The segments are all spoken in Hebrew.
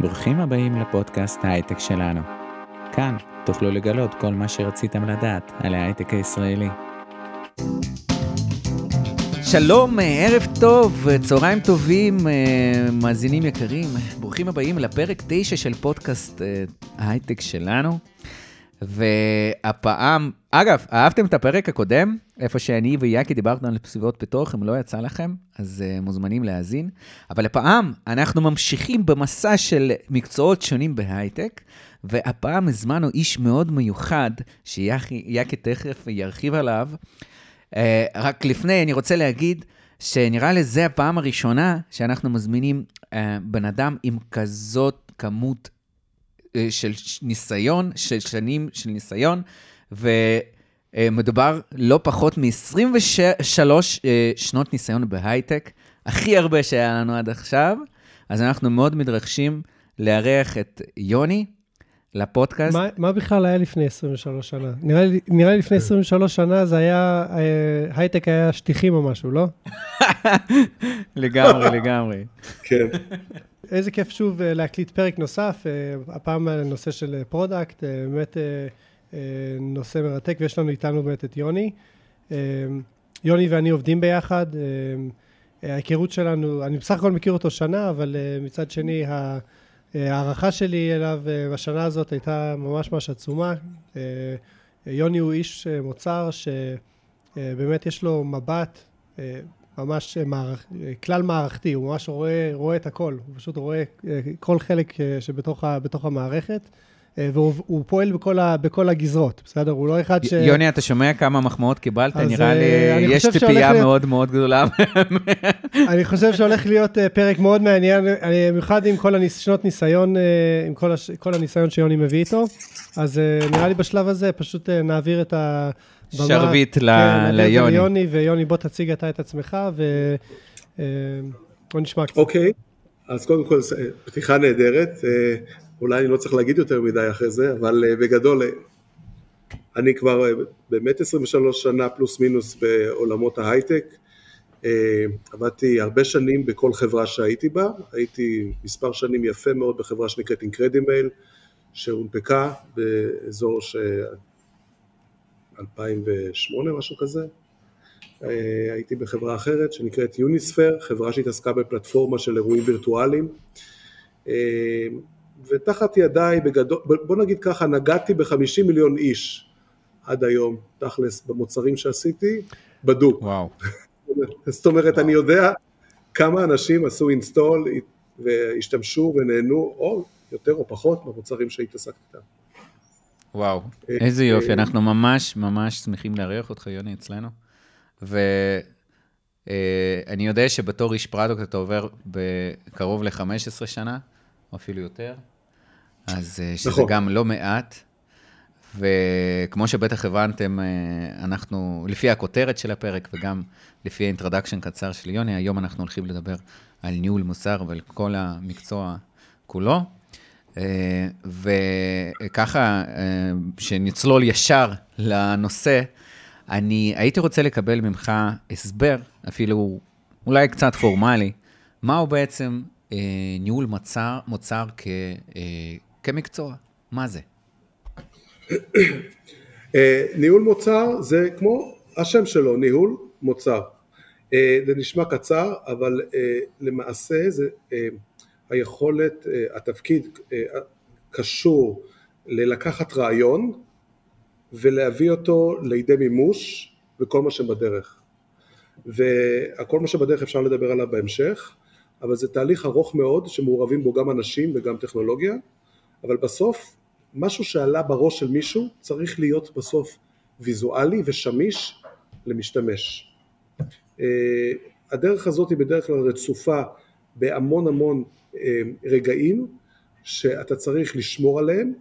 ברוכים הבאים לפודקאסט ההייטק שלנו. כאן תוכלו לגלות כל מה שרציתם לדעת על ההייטק הישראלי. שלום, ערב טוב, צהריים טובים, אה, מאזינים יקרים. ברוכים הבאים לפרק 9 של פודקאסט אה, ההייטק שלנו. והפעם, אגב, אהבתם את הפרק הקודם? איפה שאני ויאקי דיברנו על סביבות פיתוח, אם לא יצא לכם, אז uh, מוזמנים להאזין. אבל הפעם אנחנו ממשיכים במסע של מקצועות שונים בהייטק, והפעם הזמנו איש מאוד מיוחד, שיאקי תכף ירחיב עליו. Uh, רק לפני, אני רוצה להגיד, שנראה לי זה הפעם הראשונה שאנחנו מזמינים uh, בן אדם עם כזאת כמות של ניסיון, של שנים של ניסיון, ו... אה, מדובר לא פחות מ-23 אה, שנות ניסיון בהייטק, הכי הרבה שהיה לנו עד עכשיו, אז אנחנו מאוד מתרגשים לארח את יוני לפודקאסט. מה, מה בכלל היה לפני 23 שנה? נראה לי, נראה לי לפני 23 שנה זה היה, אה, הייטק היה שטיחים או משהו, לא? לגמרי, לגמרי. כן. איזה כיף שוב להקליט פרק נוסף, הפעם על נושא של product, באמת... אה, נושא מרתק, ויש לנו איתנו באמת את יוני. אה, יוני ואני עובדים ביחד. אה, ההיכרות שלנו, אני בסך הכל מכיר אותו שנה, אבל מצד שני, ההערכה שלי אליו בשנה הזאת הייתה ממש ממש עצומה. יוני הוא איש מוצר שבאמת יש לו מבט ממש מערכ... כלל מערכתי, הוא ממש רואה, רואה את הכל, הוא פשוט רואה כל חלק שבתוך המערכת. אה, והוא פועל בכל, ה, בכל הגזרות, בסדר? הוא לא אחד ש... יוני, אתה שומע כמה מחמאות קיבלת? נראה לי, אה, יש ציפייה להיות... מאוד מאוד גדולה. אני חושב שהולך להיות אה, פרק מאוד מעניין, במיוחד עם כל. שנות ניסיון, עם כל, הש... כל הניסיון שיוני מביא איתו. אז נראה לי בשלב הזה פשוט נעביר את ה... שרביט ל... כן, ליוני. ליוני, ויוני, בוא תציג אתה את עצמך, ובוא נשמע קצת. אוקיי, אז קודם כל, פתיחה נהדרת. אולי אני לא צריך להגיד יותר מדי אחרי זה, אבל בגדול, אני כבר באמת 23 שנה פלוס מינוס בעולמות ההייטק, uh, עבדתי הרבה שנים בכל חברה שהייתי בה, הייתי מספר שנים יפה מאוד בחברה שנקראת IncrediMail, שהונפקה באזור ש... 2008 משהו כזה, הייתי בחברה אחרת שנקראת יוניספר, חברה שהתעסקה בפלטפורמה של אירועים וירטואליים ותחת ידיי בגדול, בוא נגיד ככה, נגעתי בחמישים מיליון איש עד היום, תכלס, במוצרים שעשיתי, בדוק. וואו. זאת אומרת, אני יודע כמה אנשים עשו אינסטול והשתמשו ונהנו, או יותר או פחות, במוצרים שהתעסקתי איתם. וואו, אה, איזה יופי, אה, אנחנו ממש ממש שמחים לארח אותך, יוני, אצלנו. ואני אה, יודע שבתור איש product אתה עובר בקרוב ל-15 שנה. או אפילו יותר. אז שזה נכון. גם לא מעט. וכמו שבטח הבנתם, אנחנו, לפי הכותרת של הפרק וגם לפי ה introduction קצר של יוני, היום אנחנו הולכים לדבר על ניהול מוצר ועל כל המקצוע כולו. אה, וככה, שנצלול ישר לנושא, אני הייתי רוצה לקבל ממך הסבר, אפילו אולי קצת פורמלי, מהו בעצם אה, ניהול מוצר, מוצר כ, אה, כמקצוע, מה זה? אה, ניהול מוצר זה כמו השם שלו, ניהול מוצר. אה, זה נשמע קצר, אבל אה, למעשה זה אה, היכולת, אה, התפקיד אה, קשור ללקחת רעיון ולהביא אותו לידי מימוש וכל מה שבדרך. וכל מה שבדרך אפשר לדבר עליו בהמשך, אבל זה תהליך ארוך מאוד שמעורבים בו גם אנשים וגם טכנולוגיה, אבל בסוף משהו שעלה בראש של מישהו צריך להיות בסוף ויזואלי ושמיש למשתמש. אה, הדרך הזאת היא בדרך כלל רצופה בהמון המון רגעים שאתה צריך לשמור עליהם,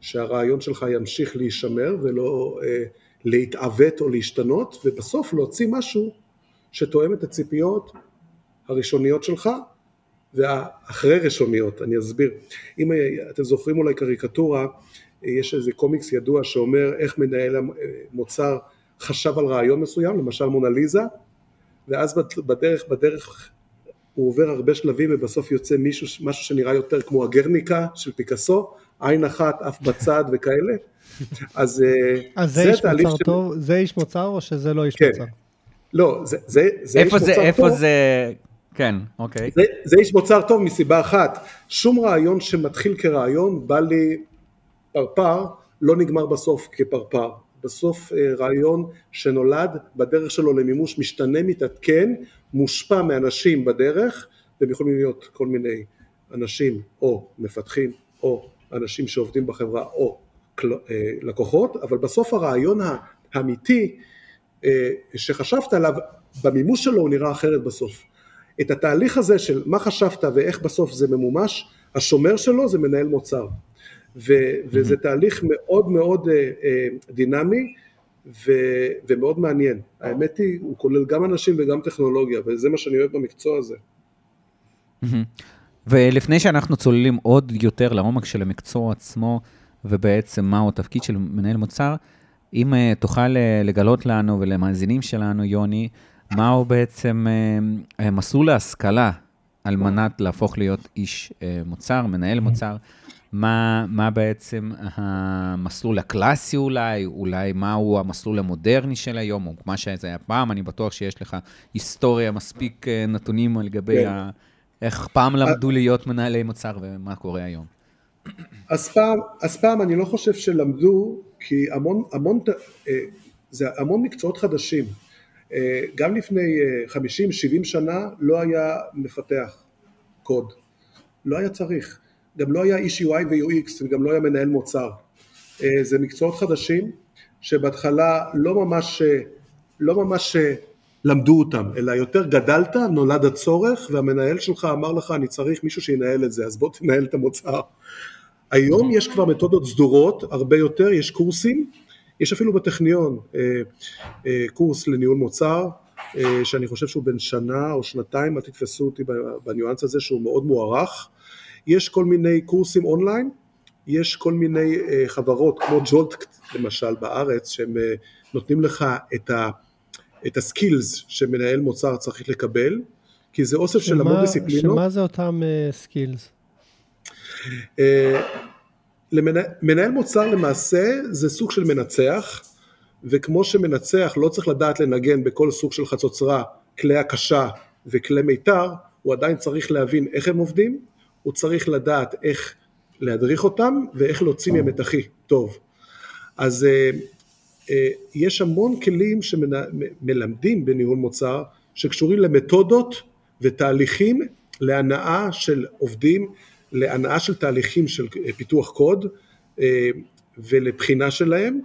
שהרעיון שלך ימשיך להישמר ולא אה, להתעוות או להשתנות, ובסוף להוציא משהו שתואם את הציפיות הראשוניות שלך והאחרי ראשוניות, אני אסביר. אם אתם זוכרים אולי קריקטורה, יש איזה קומיקס ידוע שאומר איך מנהל המוצר חשב על רעיון מסוים, למשל מונליזה, ואז בדרך, בדרך הוא עובר הרבה שלבים ובסוף יוצא מישהו, משהו שנראה יותר כמו הגרניקה של פיקאסו, עין אחת, אף בצד וכאלה. אז, אה, אז זה, זה איש מוצר של... טוב, זה איש מוצר או שזה לא איש כן. מוצר? לא, זה, זה, זה איש זה, מוצר איפה טוב. איפה זה, כן, אוקיי. זה, זה איש מוצר טוב מסיבה אחת, שום רעיון שמתחיל כרעיון, בא לי פרפר, לא נגמר בסוף כפרפר. בסוף אה, רעיון שנולד בדרך שלו למימוש משתנה, מתעדכן, מושפע מאנשים בדרך, והם יכולים להיות כל מיני אנשים או מפתחים או אנשים שעובדים בחברה או אה, לקוחות, אבל בסוף הרעיון האמיתי אה, שחשבת עליו, במימוש שלו הוא נראה אחרת בסוף. את התהליך הזה של מה חשבת ואיך בסוף זה ממומש, השומר שלו זה מנהל מוצר. ו, וזה תהליך מאוד מאוד אה, דינמי ו, ומאוד מעניין. האמת היא, הוא כולל גם אנשים וגם טכנולוגיה, וזה מה שאני אוהב במקצוע הזה. ולפני שאנחנו צוללים עוד יותר לעומק של המקצוע עצמו, ובעצם מהו התפקיד של מנהל מוצר, אם uh, תוכל לגלות לנו ולמאזינים שלנו, יוני, מהו בעצם מסלול ההשכלה על מנת להפוך להיות איש מוצר, מנהל מוצר, מה, מה בעצם המסלול הקלאסי אולי, אולי מהו המסלול המודרני של היום, או מה שזה היה פעם, אני בטוח שיש לך היסטוריה מספיק uh, נתונים לגבי כן. ה... איך פעם למדו להיות מנהלי מוצר ומה קורה היום. אז פעם, אז פעם אני לא חושב שלמדו, כי המון, המון, אה, זה המון מקצועות חדשים. אה, גם לפני 50-70 אה, שנה לא היה מפתח קוד, לא היה צריך. גם לא היה איש UI ו-UX וגם לא היה מנהל מוצר. זה מקצועות חדשים שבהתחלה לא ממש, לא ממש למדו אותם, אלא יותר גדלת, נולד הצורך והמנהל שלך אמר לך אני צריך מישהו שינהל את זה, אז בוא תנהל את המוצר. היום יש כבר מתודות סדורות, הרבה יותר, יש קורסים, יש אפילו בטכניון אה, אה, קורס לניהול מוצר, אה, שאני חושב שהוא בן שנה או שנתיים, אל תתפסו אותי בניואנס הזה שהוא מאוד מוערך. יש כל מיני קורסים אונליין, יש כל מיני חברות כמו Jolt למשל בארץ, שהם נותנים לך את, ה, את ה skills שמנהל מוצר צריך לקבל, כי זה אוסף של המון דיסציפלינות. שמה זה אותם skills? Uh, אה, מנהל מוצר למעשה זה סוג של מנצח, וכמו שמנצח לא צריך לדעת לנגן בכל סוג של חצוצרה, כלי הקשה וכלי מיתר, הוא עדיין צריך להבין איך הם עובדים, הוא צריך לדעת איך להדריך אותם ואיך להוציא מהם את הכי טוב. אז uh, uh, יש המון כלים שמלמדים בניהול מוצר שקשורים למתודות ותהליכים להנאה של עובדים להנאה של תהליכים של פיתוח קוד אה, ולבחינה שלהם,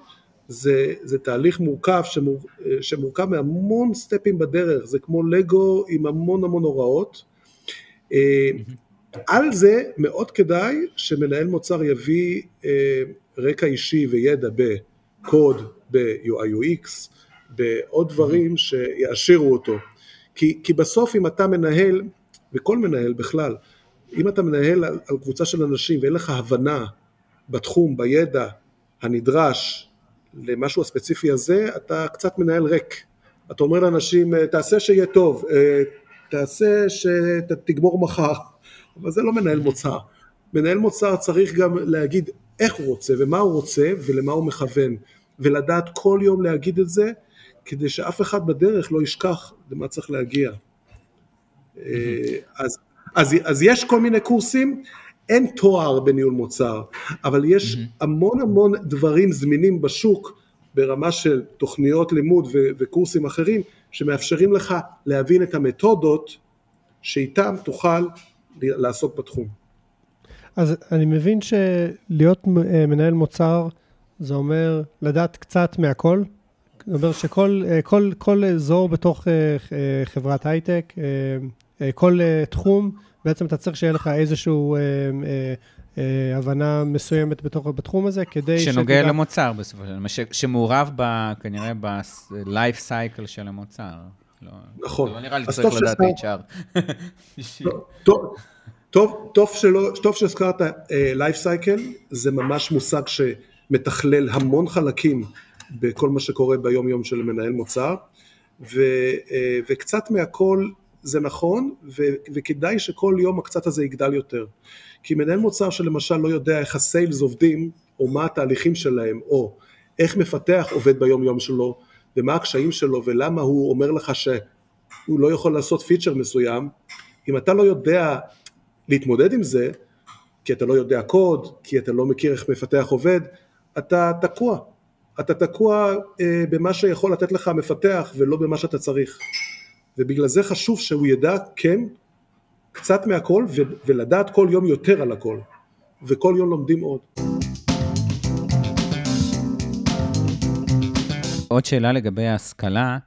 זה, זה תהליך מורכב שמור, שמורכב מהמון סטפים בדרך, זה כמו לגו עם המון המון הוראות. אה, על זה מאוד כדאי שמנהל מוצר יביא אה, רקע אישי וידע בקוד, ב-UI UX, בעוד דברים שיעשירו אותו. כי, כי בסוף אם אתה מנהל, וכל מנהל בכלל, אם אתה מנהל על, על קבוצה של אנשים ואין לך הבנה בתחום, בידע הנדרש למשהו הספציפי הזה, אתה קצת מנהל ריק. אתה אומר לאנשים, אה, תעשה שיהיה טוב, אה, תעשה שתגמור מחר, אבל זה לא מנהל מוצר. מנהל מוצר צריך גם להגיד איך הוא רוצה ומה הוא רוצה ולמה הוא מכוון, ולדעת כל יום להגיד את זה, כדי שאף אחד בדרך לא ישכח למה צריך להגיע. אה, אז אז, אז יש כל מיני קורסים, אין תואר בניהול מוצר, אבל יש. המון המון דברים זמינים בשוק ברמה של תוכניות לימוד ו- וקורסים אחרים שמאפשרים לך להבין את המתודות שאיתם תוכל לעסוק בתחום. אז אני מבין שלהיות אה, מנהל מוצר זה אומר לדעת קצת מהכל. זה אומר שכל כל, כל אזור בתוך אה, אה, חברת הייטק אה, כל תחום, בעצם אתה צריך שיהיה לך איזושהי uh, הבנה מסוימת בתוך, בתחום הזה, כדי ש... שנוגע שתדע... למוצר בסופו של דבר, שמעורב ב, כנראה ב-life cycle של המוצר. לא, נכון. לא נראה לי צריך לדעת HR. לא, טוב, טוב, טוב, שלא, טוב שהזכרת uh, life cycle, זה ממש מושג שמתכלל המון חלקים בכל מה שקורה ביום יום של מנהל מוצר, ו, uh, וקצת מהכל זה נכון, ו, וכדאי שכל יום הקצת הזה יגדל יותר. כי מנהל מוצר שלמשל לא יודע איך הסיילס עובדים, או מה התהליכים שלהם, או איך מפתח עובד ביום יום שלו, ומה הקשיים שלו, ולמה הוא אומר לך שהוא לא יכול לעשות פיצ'ר מסוים, אם אתה לא יודע להתמודד עם זה, כי אתה לא יודע קוד, כי אתה לא מכיר איך מפתח עובד, אתה תקוע. אתה תקוע אה, במה שיכול לתת לך המפתח ולא במה שאתה צריך. ובגלל זה חשוב שהוא ידע כן קצת מהכל ו- ולדעת כל יום יותר על הכל. וכל יום לומדים עוד. עוד שאלה לגבי ההשכלה.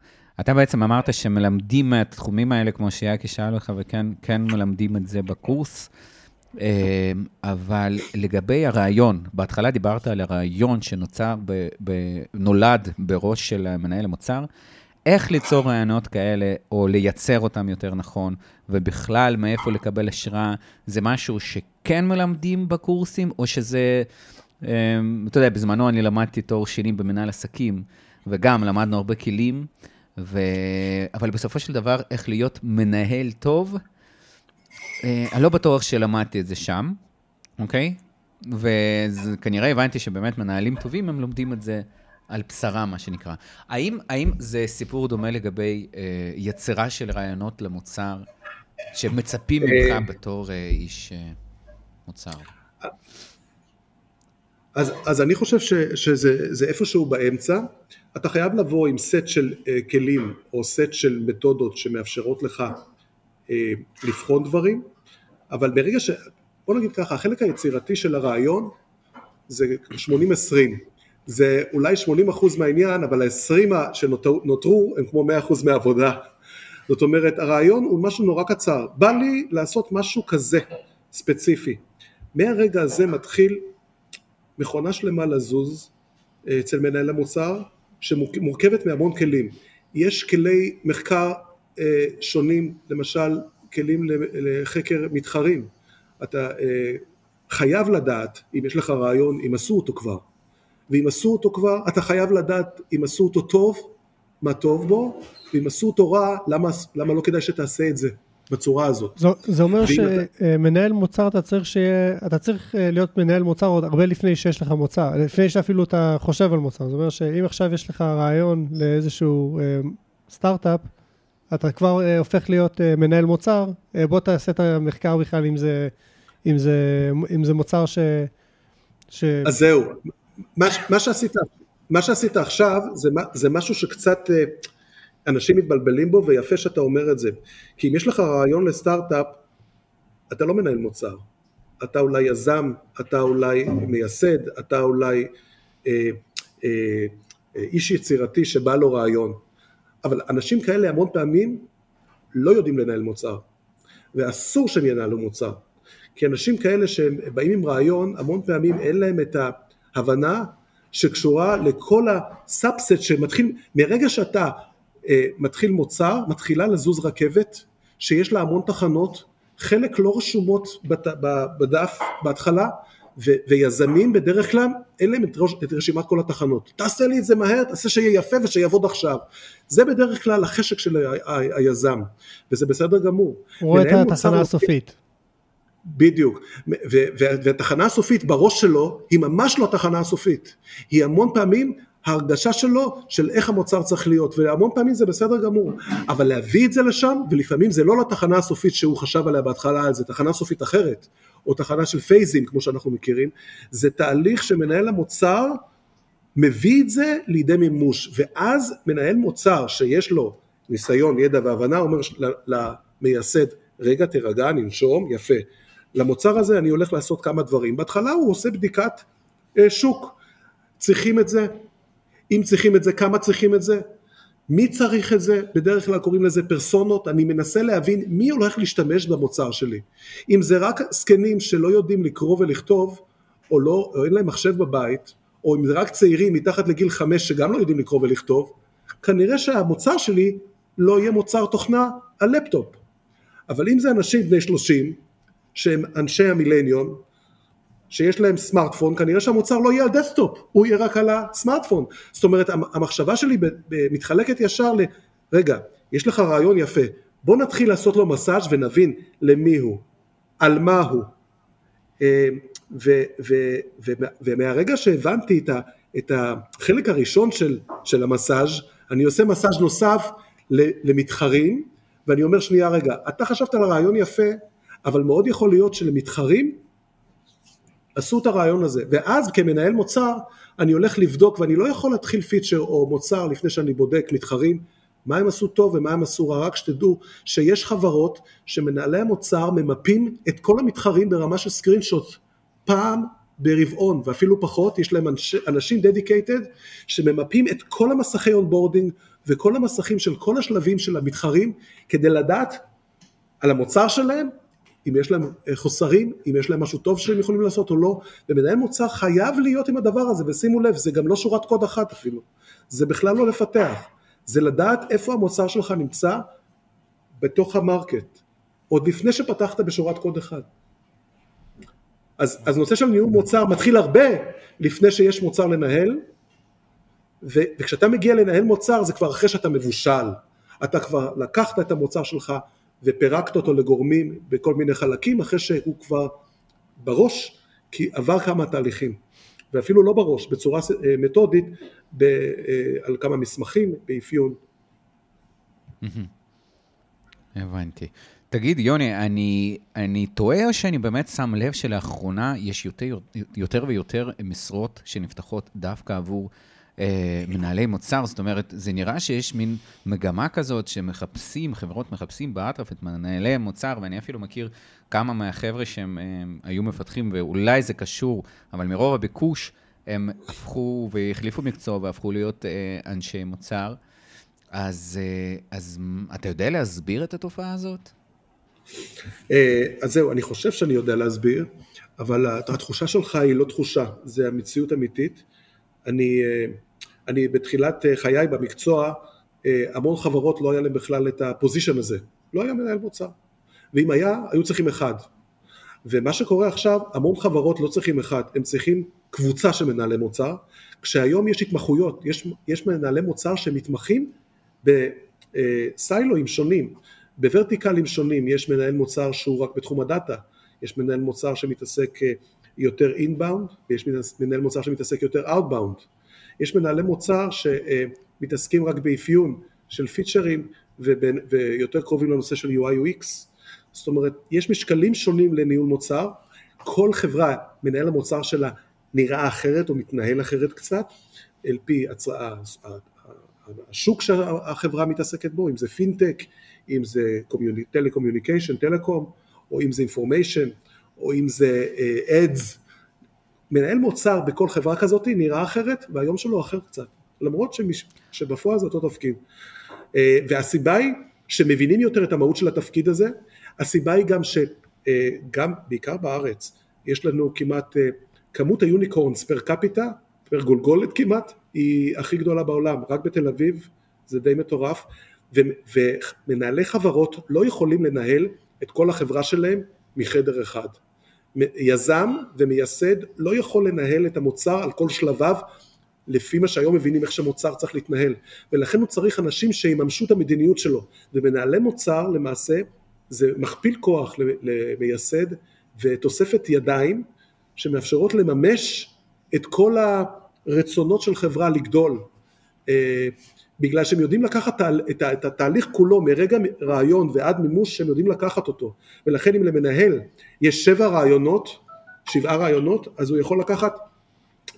אתה בעצם אמרת שמלמדים מהתחומים האלה, כמו שיאקי שאל אותך, וכן כן מלמדים את זה בקורס. אה, אבל לגבי הרעיון, בהתחלה דיברת על הרעיון שנוצר, ב, ב, נולד בראש של מנהל המוצר, איך ליצור רעיונות כאלה, או לייצר אותם יותר נכון, ובכלל מאיפה לקבל השראה, זה משהו שכן מלמדים בקורסים, או שזה, אה, אתה יודע, בזמנו אני למדתי תואר שני במנהל עסקים, וגם למדנו הרבה כלים, ו... אבל בסופו של דבר, איך להיות מנהל טוב, אה, אני לא בטוח שלמדתי את זה שם, אוקיי? וכנראה הבנתי שבאמת מנהלים טובים, הם לומדים את זה על בשרם, מה שנקרא. האם, האם זה סיפור דומה לגבי אה, יצירה של רעיונות למוצר, שמצפים ממך אה, בתור אה, איש אה, מוצר? אז, אז אני חושב ש, שזה איפשהו באמצע. אתה חייב לבוא עם סט של אה, כלים או סט של מתודות שמאפשרות לך אה, לבחון דברים, אבל ברגע ש... בוא נגיד ככה, החלק היצירתי של הרעיון זה 80-20, זה אולי 80% מהעניין, אבל ה-20 שנותרו הם כמו 100% מהעבודה. זאת אומרת, הרעיון הוא משהו נורא קצר, בא לי לעשות משהו כזה, ספציפי. מהרגע הזה מתחיל מכונה שלמה לזוז אה, אצל מנהל המוצר, שמורכבת מהמון כלים. יש כלי מחקר אה, שונים, למשל כלים לחקר מתחרים. אתה אה, חייב לדעת, אם יש לך רעיון, אם עשו אותו כבר. ואם עשו אותו כבר, אתה חייב לדעת אם עשו אותו טוב, מה טוב בו, ואם עשו אותו רע, למה, למה לא כדאי שתעשה את זה בצורה הזאת. זה, זה אומר שמנהל. מוצר אתה צריך שיהיה, אתה צריך אה, להיות מנהל מוצר עוד הרבה לפני שיש לך מוצר, לפני שאפילו אתה חושב על מוצר. זאת אומרת שאם עכשיו יש לך רעיון לאיזשהו סטארט-אפ, אתה כבר uh, הופך להיות מנהל מוצר, בוא תעשה את המחקר בכלל אם זה, אם זה, אם זה מוצר ש... ש... אז זהו, מה, מה, שעשית, מה שעשית עכשיו זה, זה משהו שקצת אנשים מתבלבלים בו ויפה שאתה אומר את זה, כי אם יש לך רעיון לסטארט-אפ, אתה לא מנהל מוצר, אתה אולי יזם, אתה אולי מייסד, אתה אולי אה, אה, איש יצירתי שבא לו רעיון. אבל אנשים כאלה המון פעמים לא יודעים לנהל מוצר, ואסור שהם ינהלו מוצר, כי אנשים כאלה שהם באים עם רעיון, המון פעמים אין להם את ההבנה שקשורה לכל הסאבסט שמתחיל, מרגע שאתה אה, מתחיל מוצר, מתחילה לזוז רכבת שיש לה המון תחנות, חלק לא רשומות בדף בהתחלה, ו- ויזמים בדרך כלל אין להם את, ראש, את רשימת כל התחנות. תעשה לי את זה מהר, תעשה שיהיה יפה ושיעבוד עכשיו. זה בדרך כלל החשק של ה- ה- היזם, וזה בסדר גמור. הוא רואה את התחנה הסופית. בדיוק, והתחנה הסופית בראש שלו היא ממש לא התחנה הסופית, היא המון פעמים ההרגשה שלו של איך המוצר צריך להיות והמון פעמים זה בסדר גמור אבל להביא את זה לשם ולפעמים זה לא לתחנה הסופית שהוא חשב עליה בהתחלה זה תחנה סופית אחרת או תחנה של פייזים כמו שאנחנו מכירים, זה תהליך שמנהל המוצר מביא את זה לידי מימוש, ואז מנהל מוצר שיש לו ניסיון, ידע והבנה, אומר למייסד, רגע תירגע, ננשום, יפה. למוצר הזה אני הולך לעשות כמה דברים. בהתחלה הוא עושה בדיקת אה, שוק. צריכים את זה? אם צריכים את זה, כמה צריכים את זה? מי צריך את זה? בדרך כלל קוראים לזה פרסונות, אני מנסה להבין מי הולך להשתמש במוצר שלי. אם זה רק זקנים שלא יודעים לקרוא ולכתוב, או, לא, או אין להם מחשב בבית, או אם זה רק צעירים מתחת לגיל חמש שגם לא יודעים לקרוא ולכתוב, כנראה שהמוצר שלי לא יהיה מוצר תוכנה על לפטופ. אבל אם זה אנשים בני שלושים, שהם אנשי המילניום, שיש להם סמארטפון, כנראה שהמוצר לא יהיה על דסקטופ, הוא יהיה רק על הסמארטפון. זאת אומרת, המחשבה שלי מתחלקת ישר ל... רגע, יש לך רעיון יפה, בוא נתחיל לעשות לו מסאז' ונבין למי הוא, על מה הוא. אה, ומהרגע שהבנתי את, ה, את החלק הראשון של, של המסאז', אני עושה מסאז' נוסף למתחרים, ואני אומר שנייה רגע, אתה חשבת על הרעיון יפה, אבל מאוד יכול להיות שלמתחרים עשו את הרעיון הזה, ואז כמנהל מוצר אני הולך לבדוק ואני לא יכול להתחיל פיצ'ר או מוצר לפני שאני בודק מתחרים מה הם עשו טוב ומה הם עשו רע, רק שתדעו שיש חברות שמנהלי המוצר ממפים את כל המתחרים ברמה של סקרין שוט פעם ברבעון ואפילו פחות, יש להם אנש, אנשים dedicated שממפים את כל המסכי onboarding וכל המסכים של כל השלבים של המתחרים כדי לדעת על המוצר שלהם אם יש להם אה, חוסרים, אם יש להם משהו טוב שהם יכולים לעשות או לא, ומנהל מוצר חייב להיות עם הדבר הזה, ושימו לב, זה גם לא שורת קוד אחת אפילו, זה בכלל לא לפתח, זה לדעת איפה המוצר שלך נמצא בתוך ה market, עוד לפני שפתחת בשורת קוד אחד. אז, אז נושא של ניהול מוצר מתחיל הרבה לפני שיש מוצר לנהל, ו, וכשאתה מגיע לנהל מוצר זה כבר אחרי שאתה מבושל, אתה כבר לקחת את המוצר שלך, ופירקת אותו לגורמים בכל מיני חלקים אחרי שהוא כבר בראש כי עבר כמה תהליכים ואפילו לא בראש, בצורה אה, מתודית ב, אה, על כמה מסמכים, באפיון. הבנתי. תגיד, יוני, אני, אני טועה או שאני באמת שם לב שלאחרונה יש יותר, יותר ויותר משרות שנפתחות דווקא עבור מנהלי מוצר, זאת אומרת, זה נראה שיש מין מגמה כזאת שמחפשים, חברות מחפשים באטרף את מנהלי מוצר, ואני אפילו מכיר כמה מהחבר'ה שהם הם, היו מפתחים, ואולי זה קשור, אבל מרוב הביקוש הם הפכו והחליפו מקצוע והפכו להיות אה, אנשי מוצר. אז, אה, אז אתה יודע להסביר את התופעה הזאת? אה, אז זהו, אני חושב שאני יודע להסביר, אבל התחושה שלך היא לא תחושה, זה המציאות אמיתית. אני אה, אני בתחילת אה, חיי במקצוע, אה, המון חברות לא היה להם בכלל את הפוזיישן הזה, לא היה מנהל מוצר, ואם היה, היו צריכים אחד. ומה שקורה עכשיו, המון חברות לא צריכים אחד, הם צריכים קבוצה של מנהלי מוצר, כשהיום יש התמחויות, יש, יש מנהלי מוצר שמתמחים בסיילואים שונים, בוורטיקלים שונים, יש מנהל מוצר שהוא רק בתחום הדאטה, יש מנהל מוצר שמתעסק יותר inbound, ויש מנהל מוצר שמתעסק יותר outbound, יש מנהלי מוצר שמתעסקים רק באפיון של פיצ'רים ויותר קרובים לנושא של UI UX, זאת אומרת יש משקלים שונים לניהול מוצר, כל חברה מנהל המוצר שלה נראה אחרת או מתנהל אחרת קצת, על פי הצעה, השוק שהחברה מתעסקת בו, אם זה פינטק, אם זה telecommunication, telecom, או אם זה information, או אם זה ads, אה, מנהל מוצר בכל חברה כזאת נראה אחרת והיום שלו אחר קצת, למרות שמש, שבפועל זה אותו תפקיד. אה, והסיבה היא שמבינים יותר את המהות של התפקיד הזה, הסיבה היא גם שגם, אה, בעיקר בארץ, יש לנו כמעט, אה, כמות היוניקורנס פר קפיטה, פר גולגולת כמעט, היא הכי גדולה בעולם, רק בתל אביב זה די מטורף, ומנהלי חברות לא יכולים לנהל את כל החברה שלהם מחדר אחד. יזם ומייסד לא יכול לנהל את המוצר על כל שלביו לפי מה שהיום מבינים איך שמוצר צריך להתנהל. ולכן הוא צריך אנשים שיממשו את המדיניות שלו. ומנהלי מוצר למעשה זה מכפיל כוח למייסד ותוספת ידיים שמאפשרות לממש את כל הרצונות של חברה לגדול. אה, בגלל שהם יודעים לקחת את התהליך כולו מרגע רעיון ועד מימוש שהם יודעים לקחת אותו. ולכן אם למנהל יש שבע רעיונות, שבעה רעיונות, אז הוא יכול לקחת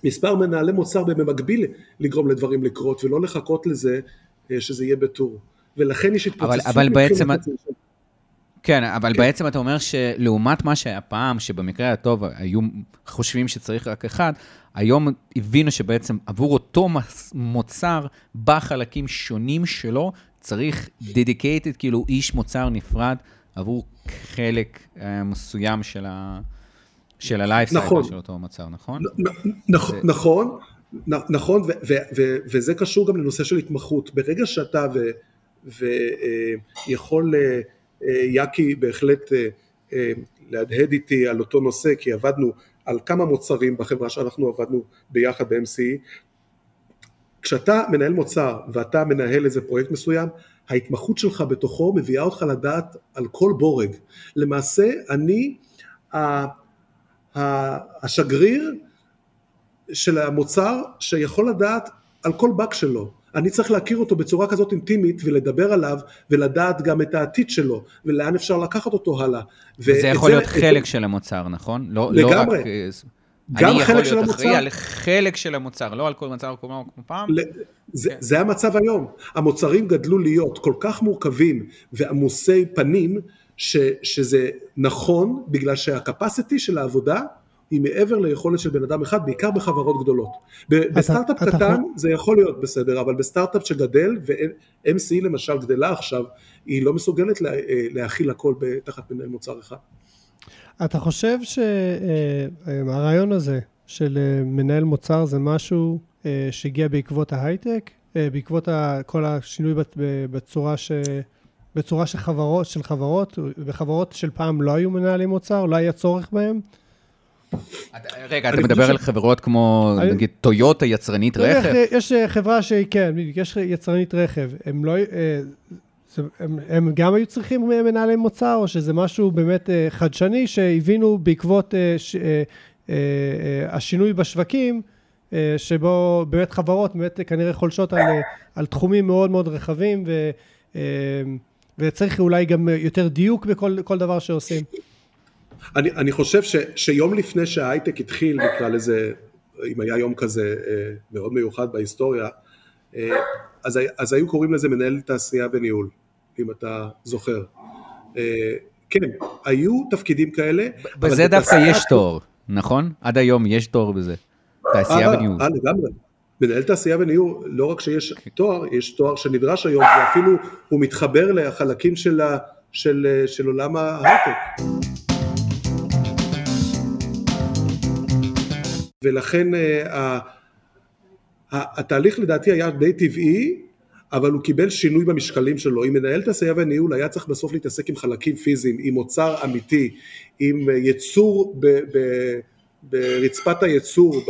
מספר מנהלי מוצר במקביל לגרום לדברים לקרות ולא לחכות לזה אה, שזה יהיה בטור. ולכן יש התפוצצות אבל, אבל בעצם... כן, אבל כן. בעצם אתה אומר שלעומת מה שהיה פעם, שבמקרה הטוב היו חושבים שצריך רק אחד, היום הבינו שבעצם עבור אותו מוצר, בחלקים שונים שלו, צריך dedicated, כאילו איש מוצר נפרד, עבור חלק uh, מסוים של ה... של הלייפ נכון. של אותו מוצר, נכון? נכון, זה... נכון, נכון, וזה קשור גם לנושא של התמחות. ברגע שאתה ויכול אה, אה, יאקי בהחלט להדהד איתי על אותו נושא, כי עבדנו על כמה מוצרים בחברה שאנחנו עבדנו ביחד ב-MCE. כשאתה מנהל מוצר ואתה מנהל איזה פרויקט מסוים, ההתמחות שלך בתוכו מביאה אותך לדעת על כל בורג. למעשה אני השגריר של המוצר שיכול לדעת על כל באג שלו. אני צריך להכיר אותו בצורה כזאת אינטימית ולדבר עליו ולדעת גם את העתיד שלו ולאן אפשר לקחת אותו הלאה. וזה יכול להיות חלק של המוצר, נכון? לא, לגמרי. לא רק... גם חלק של המוצר. אני יכול להיות אחראי על חלק של המוצר, לא על כל מוצר כמו פעם. זה, כן. זה המצב היום. המוצרים גדלו להיות כל כך מורכבים ועמוסי פנים, ש, שזה נכון בגלל שהקפסיטי של העבודה היא מעבר ליכולת של בן אדם אחד, בעיקר בחברות גדולות. בסטארט-אפ קטן אתה... זה יכול להיות בסדר, אבל בסטארט-אפ שגדל, ו-MC למשל גדלה עכשיו, היא לא מסוגלת לה, אה, להכיל הכל תחת מנהל מוצר אחד. אתה חושב שהרעיון הזה של אה, מנהל מוצר זה משהו אה, שהגיע בעקבות ההייטק, בעקבות כל השינוי בצורה ש... בצורה של חברות, של חברות, וחברות של פעם לא היו מנהלי מוצר, לא היה צורך בהם. רגע, אתה מדבר על חברות כמו, נגיד, טויוטה, יצרנית רכב? יש חברה שהיא, כן, יש יצרנית רכב. הם לא... אה, הם גם היו צריכים מנהלי מוצר, או שזה משהו באמת אה, חדשני שהבינו בעקבות אה, השינוי בשווקים, שבו באמת חברות באמת כנראה חולשות על, על תחומים מאוד מאוד רחבים, ו, וצריך אולי גם יותר דיוק בכל דבר שעושים. אני, אני חושב ש, שיום לפני שההייטק התחיל, נקרא לזה, אם היה יום כזה אה, מאוד מיוחד בהיסטוריה, אה, אז, אז היו קוראים לזה מנהל תעשייה וניהול, אם אתה זוכר. אה, כן, היו תפקידים כאלה. בזה דווקא יש תואר, נכון? עד היום יש תואר בזה. תעשייה וניהול. אה, לגמרי. מנהל תעשייה וניהול, לא רק שיש תואר, יש תואר שנדרש היום, ואפילו הוא מתחבר לחלקים של, של, של עולם ההייטק. ולכן אה, התהליך לדעתי היה די טבעי, אבל הוא קיבל שינוי במשקלים שלו. אם מנהל תעשייה וניהול היה צריך בסוף להתעסק עם חלקים פיזיים, עם אוצר אמיתי, עם ב, ב, ברצפת הייצור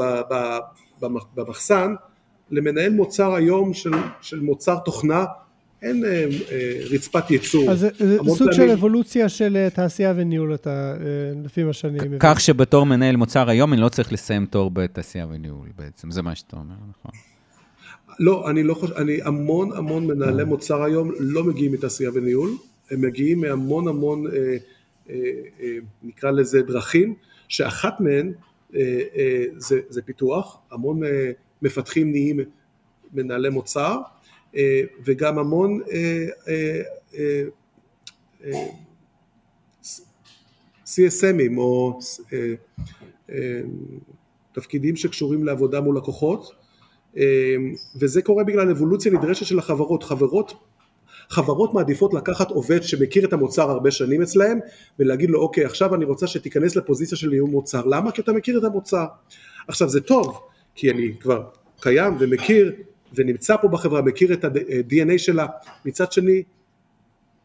במחסן, למנהל מוצר היום של, של מוצר תוכנה אין אה, אה, רצפת ייצור. אז זה סוג של אבולוציה של אה, תעשייה וניהול, אתה, לפי מה שאני מבין. כך שבתור מנהל מוצר היום, אני לא צריך לסיים תור בתעשייה וניהול בעצם, זה מה שאתה אומר, נכון? לא, אני לא חושב, אני המון המון מנהלי מוצר היום לא מגיעים מתעשייה וניהול, הם מגיעים מהמון המון, אה, אה, אה, נקרא לזה דרכים, שאחת מהן אה, אה, זה, זה פיתוח, המון אה, מפתחים נהיים מנהלי מוצר, אה, וגם המון אה, אה, CSMים או תפקידים שקשורים לעבודה מול לקוחות וזה קורה בגלל אבולוציה נדרשת של החברות, חברות חברות מעדיפות לקחת עובד שמכיר את המוצר הרבה שנים אצלהם ולהגיד לו אוקיי עכשיו אני רוצה שתיכנס לפוזיציה של איום מוצר, למה? כי אתה מכיר את המוצר. עכשיו זה טוב כי אני כבר קיים ומכיר ונמצא פה בחברה, מכיר את ה-DNA שלה, מצד שני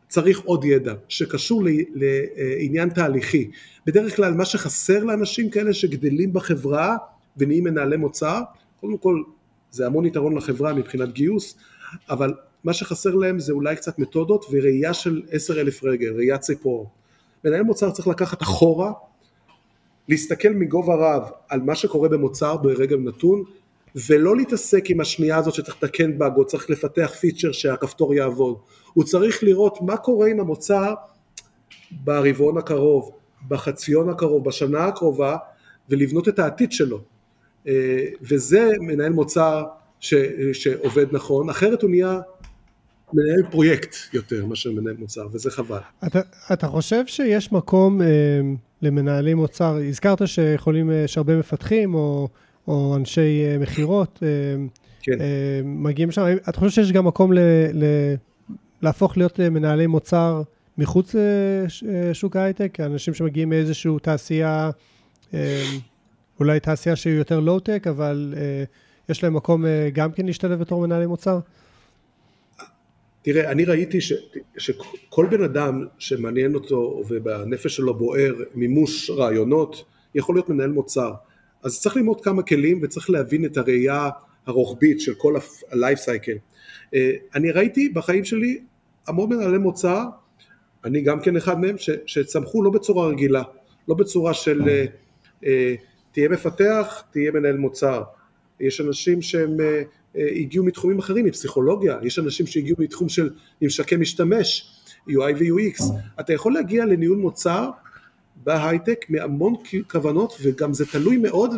צריך עוד ידע שקשור לעניין תהליכי. בדרך כלל מה שחסר לאנשים כאלה שגדלים בחברה ונהיים מנהלי מוצר, קודם כל זה המון יתרון לחברה מבחינת גיוס, אבל מה שחסר להם זה אולי קצת מתודות וראייה של עשר אלף רגל, ראיית ציפור. מנהל מוצר צריך לקחת אחורה, להסתכל מגובה רב על מה שקורה במוצר ברגע נתון ולא להתעסק עם השנייה הזאת שצריך לתקן באג או צריך לפתח פיצ'ר שהכפתור יעבוד, הוא צריך לראות מה קורה עם המוצר ברבעון הקרוב, בחציון הקרוב, בשנה הקרובה ולבנות את העתיד שלו. אה, וזה מנהל מוצר ש, שעובד נכון, אחרת הוא נהיה מנהל פרויקט יותר מאשר מנהל מוצר, וזה חבל. אתה, אתה חושב שיש מקום אה, למנהלים מוצר, הזכרת שיכולים, אה, יש הרבה מפתחים או או אנשי אה, מכירות, אה, כן. אה, מגיעים שם. את חושבת שיש גם מקום ל, ל, להפוך להיות מנהלי מוצר מחוץ לשוק ההייטק? אנשים שמגיעים מאיזושהי תעשייה, אולי תעשייה שהיא יותר לואו-טק, אבל יש להם מקום גם כן להשתלב בתור מנהלי מוצר? תראה, אני ראיתי ש, שכל בן אדם שמעניין אותו ובנפש שלו בוער מימוש רעיונות, יכול להיות מנהל מוצר. אז צריך ללמוד כמה כלים וצריך להבין את הראייה הרוחבית של כל ה-life cycle. אה, אני ראיתי בחיים שלי המון מנהלי מוצר, אני גם כן אחד מהם, ש, שצמחו לא בצורה רגילה, לא בצורה של אה, אה, תהיה מפתח, תהיה מנהל מוצר. יש אנשים שהם הגיעו מתחומים אחרים, מפסיכולוגיה, יש אנשים שהגיעו מתחום של ממשקי משתמש, UI ו-UX. אתה יכול להגיע לניהול מוצר בהייטק מהמון כוונות וגם זה תלוי מאוד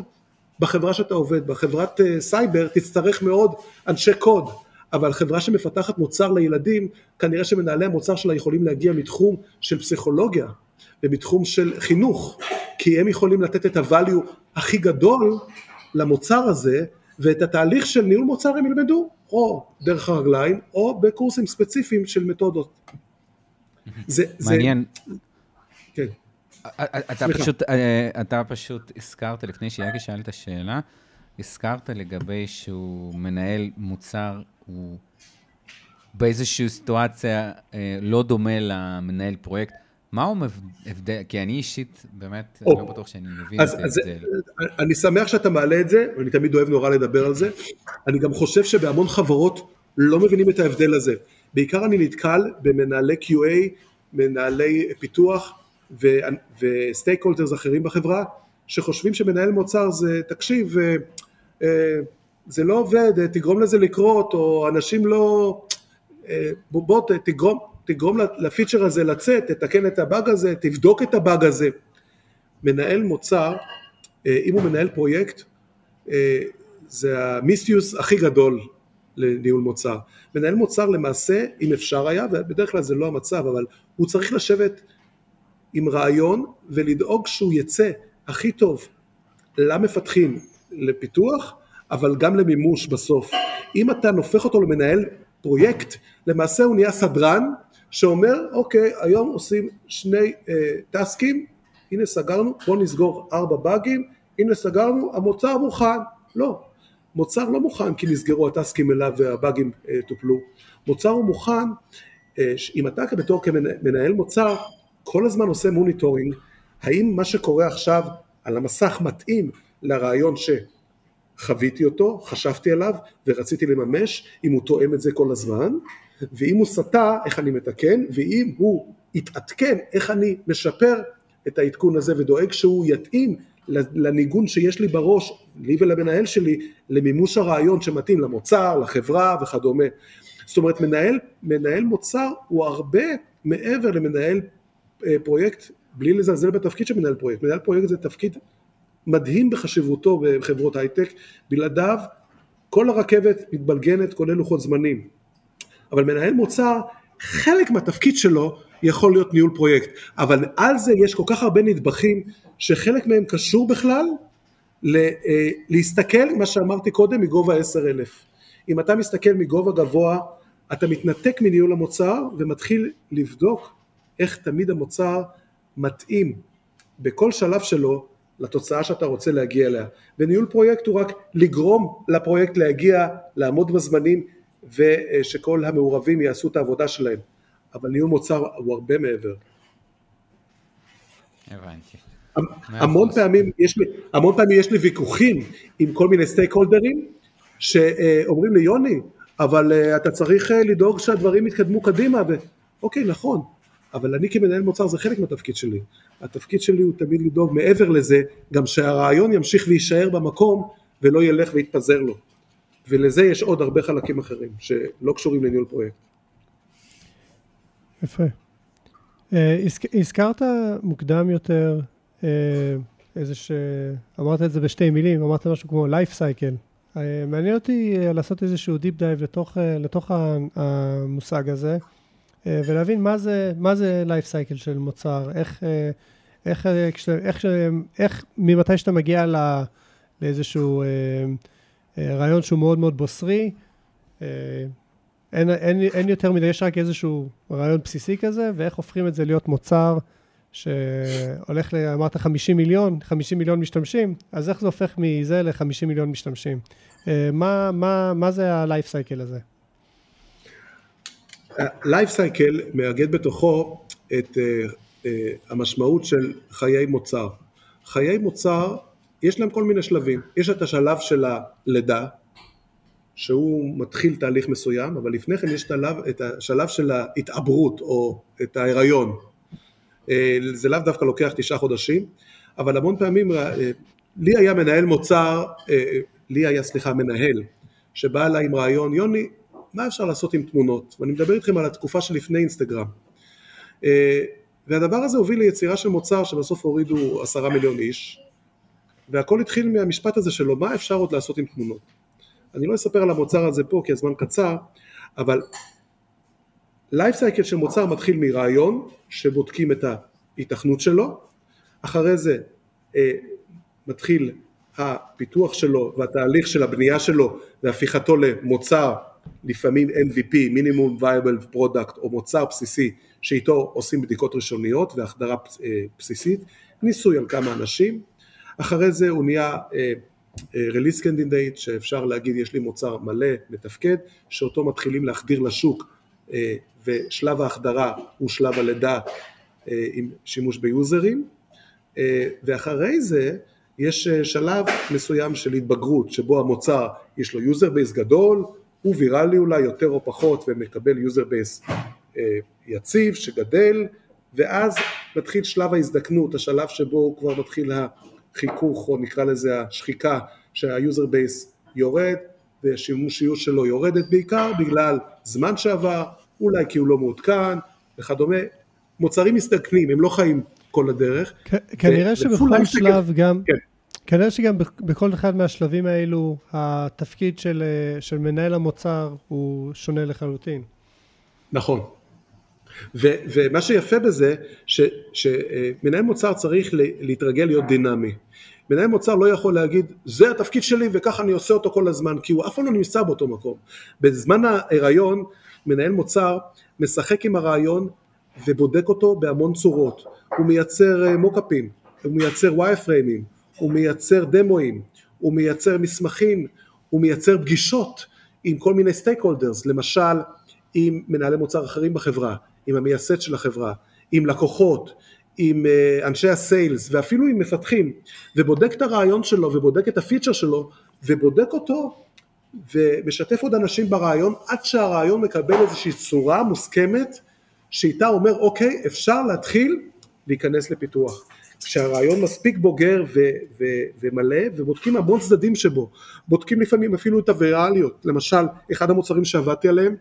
בחברה שאתה עובד, בחברת אה, סייבר תצטרך מאוד אנשי קוד, אבל חברה שמפתחת מוצר לילדים, כנראה שמנהלי המוצר שלה יכולים להגיע מתחום של פסיכולוגיה ומתחום של חינוך, כי הם יכולים לתת את הvalue הכי גדול למוצר הזה, ואת התהליך של ניהול מוצר הם ילמדו או דרך הרגליים או בקורסים ספציפיים של מתודות. זה, מעניין. זה... כן. אתה פשוט, אה, אתה פשוט הזכרת, לפני שיאגי שאל את השאלה, הזכרת לגבי שהוא מנהל מוצר, הוא באיזושהי סיטואציה אה, לא דומה למנהל פרויקט. מהו ההבדל? כי אני אישית, באמת, אני לא בטוח שאני מבין את ההבדל. אני שמח שאתה מעלה את זה, ואני תמיד אוהב נורא לדבר על זה. אני גם חושב שבהמון חברות לא מבינים את ההבדל הזה. בעיקר אני נתקל במנהלי QA, מנהלי פיתוח ו stakeholders אחרים בחברה, שחושבים שמנהל מוצר זה, תקשיב, אה, אה, זה לא עובד, תגרום לזה לקרות, או אנשים לא, אה, בוא, תגרום, תגרום לפיצ'ר הזה לצאת, תתקן את הבאג הזה, תבדוק את הבאג הזה. מנהל מוצר, אם הוא מנהל פרויקט, זה המיסטיוס הכי גדול לניהול מוצר. מנהל מוצר למעשה, אם אפשר היה, ובדרך כלל זה לא המצב, אבל הוא צריך לשבת עם רעיון ולדאוג שהוא יצא הכי טוב למפתחים לפיתוח, אבל גם למימוש בסוף. אם אתה נופך אותו למנהל פרויקט, למעשה הוא נהיה סדרן שאומר, אוקיי, היום עושים שני אה, טסקים, הנה סגרנו, בוא נסגור ארבע באגים, הנה סגרנו, המוצר מוכן. לא, מוצר לא מוכן כי נסגרו הטסקים אליו והבאגים אה, טופלו. מוצר הוא מוכן, אה, אם אתה בתור כמנהל מוצר, כל הזמן עושה monitoring, האם מה שקורה עכשיו על המסך מתאים לרעיון שחוויתי אותו, חשבתי עליו ורציתי לממש, אם הוא תואם את זה כל הזמן, ואם הוא סטה, איך אני מתקן, ואם הוא יתעדכן, איך אני משפר את העדכון הזה ודואג שהוא יתאים לניגון שיש לי בראש, לי ולמנהל שלי, למימוש הרעיון שמתאים למוצר, לחברה וכדומה. זאת אומרת, מנהל, מנהל מוצר הוא הרבה מעבר למנהל פרויקט, בלי לזלזל בתפקיד של מנהל פרויקט, מנהל פרויקט זה תפקיד מדהים בחשיבותו בחברות הייטק, בלעדיו כל הרכבת מתבלגנת כולל לוחות זמנים, אבל מנהל מוצר, חלק מהתפקיד שלו יכול להיות ניהול פרויקט, אבל על זה יש כל כך הרבה נדבכים שחלק מהם קשור בכלל אה, להסתכל, מה שאמרתי קודם, מגובה עשר אלף. אם אתה מסתכל מגובה גבוה, אתה מתנתק מניהול המוצר ומתחיל לבדוק איך תמיד המוצר מתאים בכל שלב שלו לתוצאה שאתה רוצה להגיע אליה. וניהול פרויקט הוא רק לגרום לפרויקט להגיע, לעמוד בזמנים ושכל המעורבים יעשו את העבודה שלהם. אבל ניהול מוצר הוא הרבה מעבר. הבנתי. המון פעמים, יש לי, המון פעמים יש לי ויכוחים עם כל מיני סטייק הולדרים שאומרים לי יוני אבל אה, אתה צריך אה, לדאוג שהדברים יתקדמו קדימה ואוקיי נכון אבל אני כמנהל מוצר זה חלק מהתפקיד שלי. התפקיד שלי הוא תמיד לדאוג מעבר לזה, גם שהרעיון ימשיך ויישאר במקום ולא ילך ויתפזר לו. ולזה יש עוד הרבה חלקים אחרים שלא קשורים לניהול פרויקט. יפה. אה, הזכרת מוקדם יותר אה, איזה ש... אמרת את זה בשתי מילים, אמרת משהו כמו life cycle. אה, מעניין אותי לעשות איזשהו deep dive לתוך, לתוך המושג הזה. אה, ולהבין מה זה, מה זה life cycle של מוצר, איך, אה, איך, אה, איך, איך, איך ממתי שאתה מגיע לא, לאיזשהו רעיון שהוא מאוד מאוד בוסרי, אין, אין, אין יותר מדי, יש רק איזשהו רעיון בסיסי כזה, ואיך הופכים את זה להיות מוצר שהולך, ל, אמרת 50 מיליון, 50 מיליון משתמשים, אז איך זה הופך מזה ל-50 מיליון משתמשים? מה, מה, מה זה ה-life cycle הזה? לייף סייקל מאגד בתוכו את uh, uh, המשמעות של חיי מוצר. חיי מוצר, יש להם כל מיני שלבים. יש את השלב של הלידה, שהוא מתחיל תהליך מסוים, אבל לפני כן יש את השלב של ההתעברות או את ההיריון. אה, זה לאו דווקא לוקח תשעה חודשים, אבל המון פעמים, אה, לי היה מנהל מוצר, אה, לי היה סליחה מנהל, שבא אליי עם רעיון, יוני, מה אפשר לעשות עם תמונות? ואני מדבר איתכם על התקופה שלפני אינסטגרם. והדבר הזה הוביל ליצירה של מוצר שבסוף הורידו עשרה מיליון איש, והכל התחיל מהמשפט הזה שלו, מה אפשר עוד לעשות עם תמונות? אני לא אספר על המוצר הזה פה כי הזמן קצר, אבל לייף סייקל של מוצר מתחיל מרעיון שבודקים את ההיתכנות שלו, אחרי זה אה, מתחיל הפיתוח שלו והתהליך של הבנייה שלו והפיכתו למוצר לפעמים MVP, minimum viable product או מוצר בסיסי שאיתו עושים בדיקות ראשוניות והחדרה אה, בסיסית, ניסוי על כמה אנשים, אחרי זה הוא נהיה release אה, candidate שאפשר להגיד יש לי מוצר מלא, מתפקד, שאותו מתחילים להחדיר לשוק ושלב ההחדרה הוא שלב הלידה עם שימוש ביוזרים. ואחרי זה יש שלב מסוים של התבגרות שבו המוצר יש לו user base גדול, הוא ויראלי אולי יותר או פחות ומקבל user base אה, יציב שגדל ואז מתחיל שלב ההזדקנות, השלב שבו הוא כבר מתחיל החיכוך או נקרא לזה השחיקה שה user base יורד והשימושיות שלו יורדת בעיקר בגלל זמן שעבר, אולי כי הוא לא מעודכן וכדומה, מוצרים מסתכנים, הם לא חיים כל הדרך. כנראה שבכל שלב גם, כן. כנראה שגם בכל אחד מהשלבים האלו התפקיד של, של מנהל המוצר הוא שונה לחלוטין. נכון, ו, ומה שיפה בזה, ש, שמנהל מוצר צריך להתרגל להיות דינמי. מנהל מוצר לא יכול להגיד, זה התפקיד שלי וככה אני עושה אותו כל הזמן, כי הוא אף פעם לא נמצא באותו מקום. בזמן ההיריון, מנהל מוצר משחק עם הרעיון ובודק אותו בהמון צורות. הוא מייצר מוקאפים, אה, הוא מייצר wire frame ים, הוא מייצר דמואים, הוא מייצר מסמכים, הוא מייצר פגישות עם כל מיני stakeholders, למשל עם מנהלי מוצר אחרים בחברה, עם המייסד של החברה, עם לקוחות, עם אה, אנשי ה sales ואפילו עם מפתחים ובודק את הרעיון שלו ובודק את הפיצ'ר שלו ובודק אותו ומשתף עוד אנשים ברעיון עד שהרעיון מקבל איזושהי צורה מוסכמת שאיתה אומר אוקיי אפשר להתחיל להיכנס לפיתוח כשהרעיון מספיק בוגר ו- ו- ומלא ובודקים המון צדדים שבו בודקים לפעמים אפילו את הוויראליות למשל אחד המוצרים שעבדתי עליהם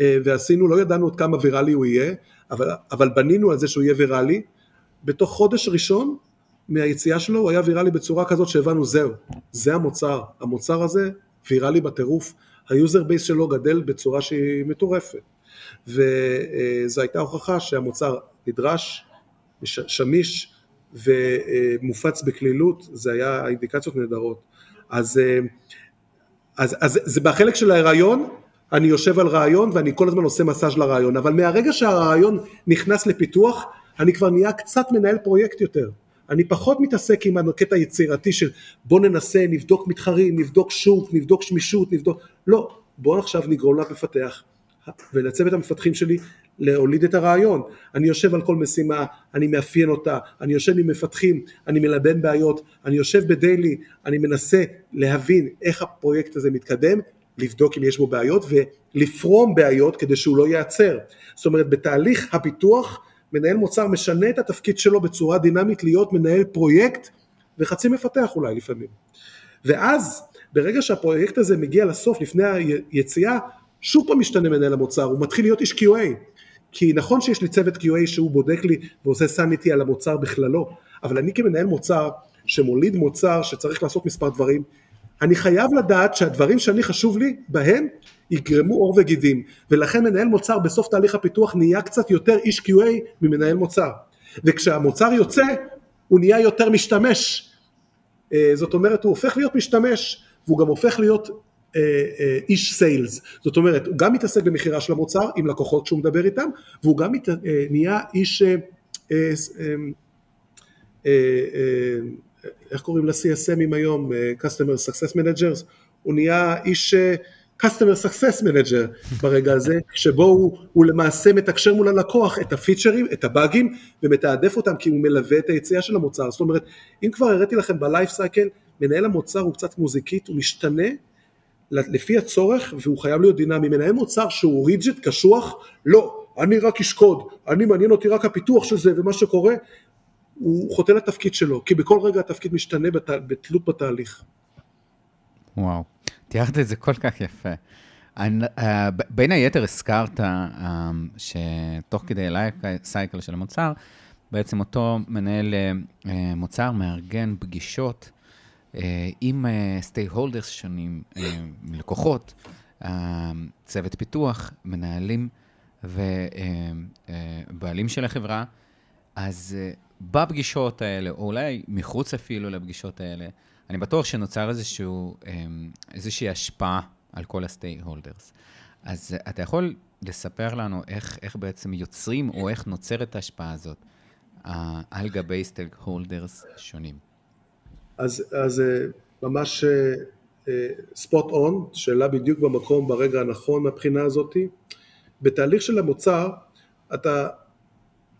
אה, ועשינו, לא ידענו עוד כמה ויראלי הוא יהיה, אבל, אבל בנינו על זה שהוא יהיה ויראלי. בתוך חודש ראשון מהיציאה שלו הוא היה ויראלי בצורה כזאת שהבנו זהו, זה המוצר, המוצר הזה ויראלי בטירוף, ה user base שלו גדל בצורה שהיא מטורפת. וזו הייתה הוכחה שהמוצר נדרש, שמיש ומופץ בקלילות, זה היה אינדיקציות נהדרות. אז, אה, אז, אז זה בחלק של ההיריון, אני יושב על רעיון ואני כל הזמן עושה מסאז' לרעיון, אבל מהרגע שהרעיון נכנס לפיתוח, אני כבר נהיה קצת מנהל פרויקט יותר. אני פחות מתעסק עם הקטע היצירתי של בוא ננסה, נבדוק מתחרים, נבדוק שוק, נבדוק שמישות, נבדוק... לא, בוא עכשיו נגרום למפתח ולצוות המפתחים שלי להוליד את הרעיון. אני יושב על כל משימה, אני מאפיין אותה, אני יושב עם מפתחים, אני מלבן בעיות, אני יושב בדיילי, אני מנסה להבין איך הפרויקט הזה מתקדם לבדוק אם יש בו בעיות ולפרום בעיות כדי שהוא לא ייעצר. זאת אומרת בתהליך הפיתוח מנהל מוצר משנה את התפקיד שלו בצורה דינמית להיות מנהל פרויקט וחצי מפתח אולי לפעמים. ואז ברגע שהפרויקט הזה מגיע לסוף לפני היציאה שוב פעם משתנה מנהל המוצר, הוא מתחיל להיות איש QA כי נכון שיש לי צוות QA שהוא בודק לי ועושה סניטי על המוצר בכללו אבל אני כמנהל מוצר שמוליד מוצר שצריך לעשות מספר דברים אני חייב לדעת שהדברים שאני חשוב לי בהם יגרמו עור וגידים. ולכן מנהל מוצר בסוף תהליך הפיתוח נהיה קצת יותר איש QA ממנהל מוצר. וכשהמוצר יוצא הוא נהיה יותר משתמש. אה, זאת אומרת הוא הופך להיות משתמש והוא גם הופך להיות איש סיילס. זאת אומרת הוא גם מתעסק במכירה של המוצר עם לקוחות כשהוא מדבר איתם והוא גם נהיה איש איך קוראים ל-CSMים היום, אה, Customer Success Managers, הוא נהיה איש אה, Customer Success Manager ברגע הזה, שבו הוא, הוא למעשה מתקשר מול הלקוח את הפיצ'רים, את הבאגים, ומתעדף אותם כי הוא מלווה את היציאה של המוצר. זאת אומרת, אם כבר הראיתי לכם בלייף סייקל, מנהל המוצר הוא קצת מוזיקית, הוא משתנה לפי הצורך והוא חייב להיות דינמי. מנהל מוצר שהוא ריג'ט, קשוח, לא, אני רק אשקוד, אני מעניין אותי רק הפיתוח של זה ומה שקורה, הוא חוטא לתפקיד שלו, כי בכל רגע התפקיד משתנה בת... בתלות בתהליך. וואו, תיארת את זה כל כך יפה. אני, אה, בין היתר הזכרת אה, שתוך כדי life cycle של המוצר, בעצם אותו מנהל אה, מוצר מארגן פגישות עם stake אה, holders שונים, אה, לקוחות, צוות פיתוח, מנהלים ובעלים של החברה. אז בפגישות האלה, או אולי מחוץ אפילו לפגישות האלה, אני בטוח שנוצר איזשהו, איזושהי השפעה על כל ה stakeholders. אז אתה יכול לספר לנו איך, איך בעצם יוצרים, או איך נוצרת ההשפעה הזאת על גבי stakeholders שונים? אז, אז אה, ממש spot אה, on, שאלה בדיוק במקום ברגע הנכון מהבחינה הזאת. בתהליך של המוצר, אתה,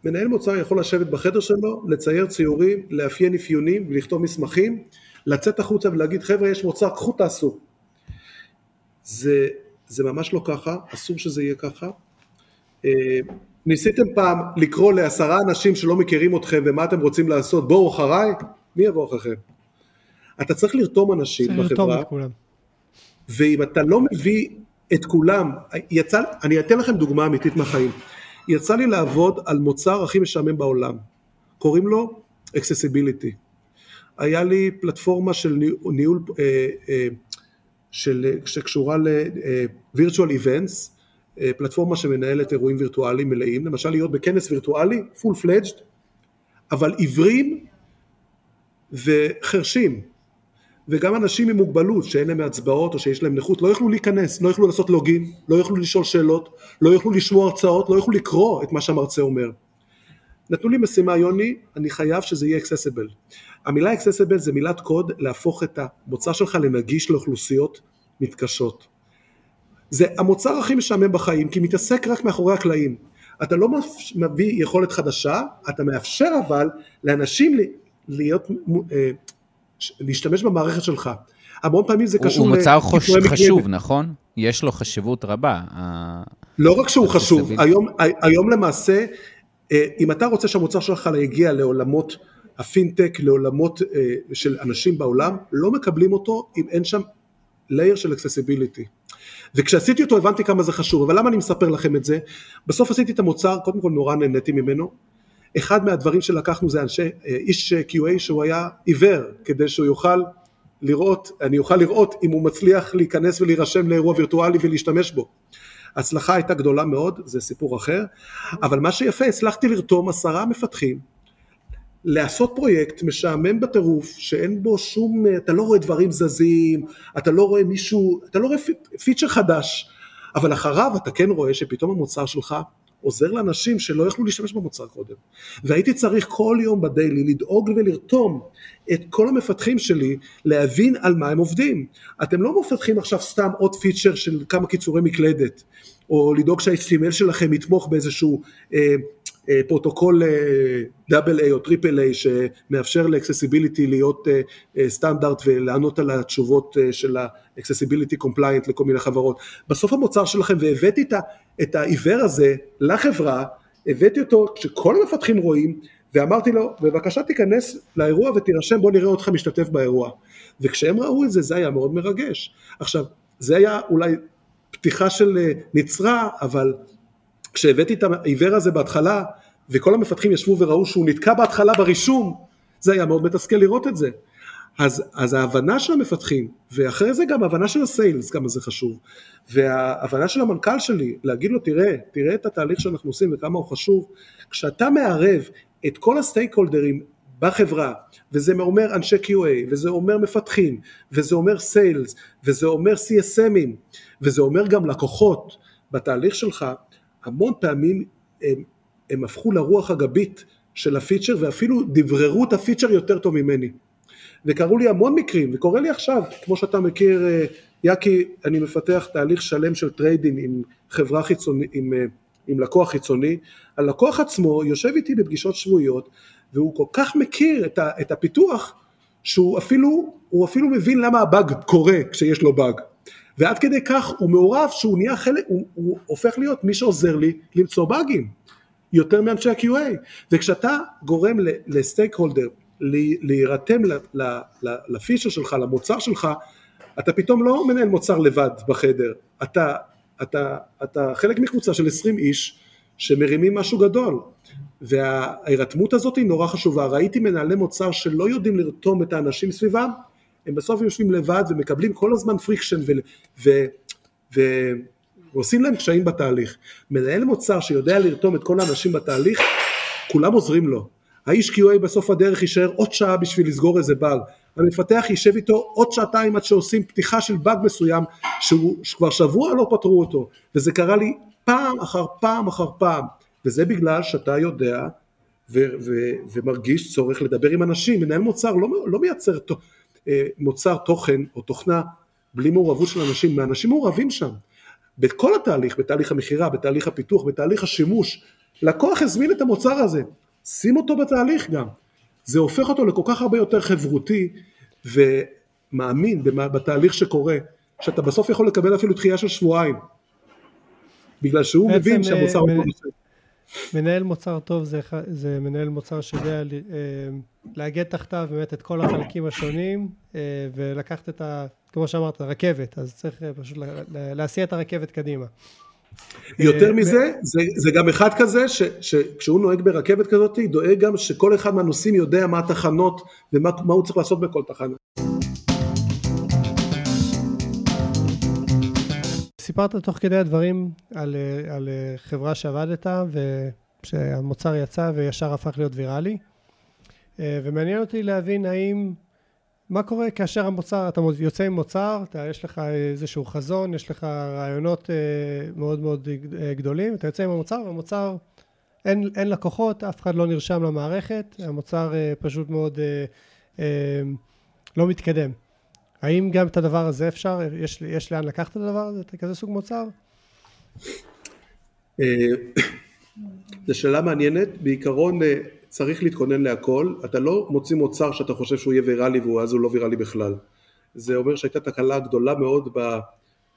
מנהל מוצר יכול לשבת בחדר שלו, לצייר ציורים, לאפיין אפיונים ולכתוב מסמכים, לצאת החוצה ולהגיד חבר'ה יש מוצר, קחו תעשו. זה, זה ממש לא ככה, אסור שזה יהיה ככה. אה, ניסיתם פעם לקרוא לעשרה אנשים שלא מכירים אתכם ומה אתם רוצים לעשות, בואו אחריי, מי יבוא אחריכם? אתה צריך לרתום אנשים צריך בחברה, לרתום ואם אתה לא מביא את כולם, יצא, אני אתן לכם דוגמה אמיתית מהחיים, יצא לי לעבוד על מוצר הכי משעמם בעולם, קוראים לו accessibility. היה לי פלטפורמה של ניהול, אה, אה, של, שקשורה ל-virtual events, אה, פלטפורמה שמנהלת אירועים וירטואליים מלאים, למשל להיות בכנס וירטואלי, full fledged, אבל עיוורים וחרשים, וגם אנשים עם מוגבלות שאין להם הצבעות או שיש להם נכות לא יוכלו להיכנס, לא יוכלו לעשות לוגין, לא יוכלו לשאול שאלות, לא יוכלו לשמוע הרצאות, לא יוכלו לקרוא את מה שהמרצה אומר. נתנו לי משימה יוני, אני חייב שזה יהיה accessible. המילה accessible זה מילת קוד להפוך את המוצר שלך לנגיש לאוכלוסיות מתקשות. זה המוצר הכי משעמם בחיים כי מתעסק רק מאחורי הקלעים. אתה לא מביא יכולת חדשה, אתה מאפשר אבל לאנשים להיות, אה, להשתמש במערכת שלך. המון פעמים זה קשור... הוא מוצר חוש... חשוב, נכון? יש לו חשיבות רבה. לא רק שהוא חשוב, היום, היום למעשה אה, אם אתה רוצה שהמוצר שלך יגיע לעולמות הפינטק, לעולמות אה, של אנשים בעולם, לא מקבלים אותו אם אין שם layer של accessibility. וכשעשיתי אותו הבנתי כמה זה חשוב, אבל למה אני מספר לכם את זה? בסוף עשיתי את המוצר, קודם כל נורא נהניתי ממנו. אחד מהדברים שלקחנו זה אנשי, אה, איש QA שהוא היה עיוור, כדי שהוא יוכל לראות, אני אוכל לראות אם הוא מצליח להיכנס ולהירשם לאירוע וירטואלי ולהשתמש בו. ההצלחה הייתה גדולה מאוד, זה סיפור אחר, אבל מה שיפה, הצלחתי לרתום עשרה מפתחים, לעשות פרויקט משעמם בטירוף, שאין בו שום, אתה לא רואה דברים זזים, אתה לא רואה מישהו, אתה לא רואה פיצ'ר חדש, אבל אחריו אתה כן רואה שפתאום המוצר שלך עוזר לאנשים שלא יכלו להשתמש במוצר קודם. והייתי צריך כל יום ב daily לדאוג ולרתום את כל המפתחים שלי להבין על מה הם עובדים. אתם לא מפתחים עכשיו סתם עוד פיצ'ר של כמה קיצורי מקלדת, או לדאוג שה-HTML שלכם יתמוך באיזשהו אה, פרוטוקול double A או triple A שמאפשר ל accessibility להיות אה, אה, סטנדרט ולענות על התשובות אה, של ה-accessibility compliant לכל מיני חברות. בסוף המוצר שלכם והבאתי את העיוור הזה לחברה, הבאתי אותו כשכל המפתחים רואים ואמרתי לו בבקשה תיכנס לאירוע ותירשם בוא נראה אותך משתתף באירוע וכשהם ראו את זה זה היה מאוד מרגש. עכשיו זה היה אולי פתיחה של אה, נצרה אבל כשהבאתי את העיוור הזה בהתחלה וכל המפתחים ישבו וראו שהוא נתקע בהתחלה ברישום זה היה מאוד מתסכל לראות את זה. אז, אז ההבנה של המפתחים ואחרי זה גם ההבנה של הסיילס כמה זה חשוב. וההבנה של המנכ"ל שלי להגיד לו תראה תראה את התהליך שאנחנו עושים וכמה הוא חשוב. כשאתה מערב את כל הסטייק הולדרים בחברה, וזה אומר אנשי QA, וזה אומר מפתחים, וזה אומר סיילס, וזה אומר CSMים, וזה אומר גם לקוחות בתהליך שלך, המון פעמים הם, הם הפכו לרוח הגבית של הפיצ'ר ואפילו דבררו את הפיצ'ר יותר טוב ממני. וקרו לי המון מקרים, וקורה לי עכשיו, כמו שאתה מכיר, אה, יאקי, אני מפתח תהליך שלם של trading עם חברה חיצונית, עם, אה, עם לקוח חיצוני, הלקוח עצמו יושב איתי בפגישות שבועיות, והוא כל כך מכיר את, ה, את הפיתוח, שהוא אפילו, אפילו מבין למה הבאג קורה כשיש לו באג. ועד כדי כך הוא מעורב שהוא נהיה חלק, הוא, הוא הופך להיות מי שעוזר לי למצוא באגים, יותר מאנשי ה-QA, וכשאתה גורם ל stakeholder להירתם לפיצ'ר שלך, למוצר שלך, אתה פתאום לא מנהל מוצר לבד בחדר, אתה, אתה, אתה חלק מקבוצה של 20 איש שמרימים משהו גדול, וההירתמות הזאת היא נורא חשובה, ראיתי מנהלי מוצר שלא יודעים לרתום את האנשים סביבם, הם בסוף יושבים לבד ומקבלים כל הזמן friction ו... ו, ו ועושים להם קשיים בתהליך. מנהל מוצר שיודע לרתום את כל האנשים בתהליך, כולם עוזרים לו. האיש QA בסוף הדרך יישאר עוד שעה בשביל לסגור איזה באג. המפתח יישב איתו עוד שעתיים עד שעושים פתיחה של באג מסוים שהוא, שכבר שבוע לא פתרו אותו. וזה קרה לי פעם אחר פעם אחר פעם. וזה בגלל שאתה יודע ומרגיש צורך לדבר עם אנשים. מנהל מוצר לא, לא מייצר אה, מוצר תוכן או תוכנה בלי מעורבות של אנשים, ואנשים מעורבים שם. בכל התהליך, בתהליך המכירה, בתהליך הפיתוח, בתהליך השימוש, לקוח הזמין את המוצר הזה, שים אותו בתהליך גם. זה הופך אותו לכל כך הרבה יותר חברותי ומאמין בתהליך שקורה, שאתה בסוף יכול לקבל אפילו דחייה של שבועיים, בגלל שהוא מבין שהמוצר הוא לא. מנהל מוצר טוב זה, זה מנהל מוצר שיודע אה, לאגד תחתיו באמת את כל החלקים השונים אה, ולקחת את ה... כמו שאמרת, רכבת, אז צריך אה, פשוט להסיע את הרכבת קדימה. יותר מזה, זה, זה גם אחד כזה שכשהוא נוהג ברכבת כזאת, דואג גם שכל אחד מהנוסעים יודע מה התחנות ומה הוא צריך לעשות בכל תחנה. סיפרת תוך כדי הדברים על, על חברה שעבדת ושהמוצר יצא וישר הפך להיות ויראלי ומעניין אותי להבין האם מה קורה כאשר המוצר, אתה יוצא עם מוצר, אתה, יש לך איזשהו חזון, יש לך רעיונות מאוד מאוד גדולים, אתה יוצא עם המוצר והמוצר אין, אין לקוחות, אף אחד לא נרשם למערכת, המוצר פשוט מאוד לא מתקדם. האם גם את הדבר הזה אפשר, יש, יש לאן לקחת את הדבר הזה, כזה סוג מוצר? אה, זו שאלה מעניינת, בעיקרון אה, צריך להתכונן להכל, אתה לא מוציא מוצר שאתה חושב שהוא יהיה ויראלי ואז הוא לא ויראלי בכלל. זה אומר שהייתה תקלה גדולה מאוד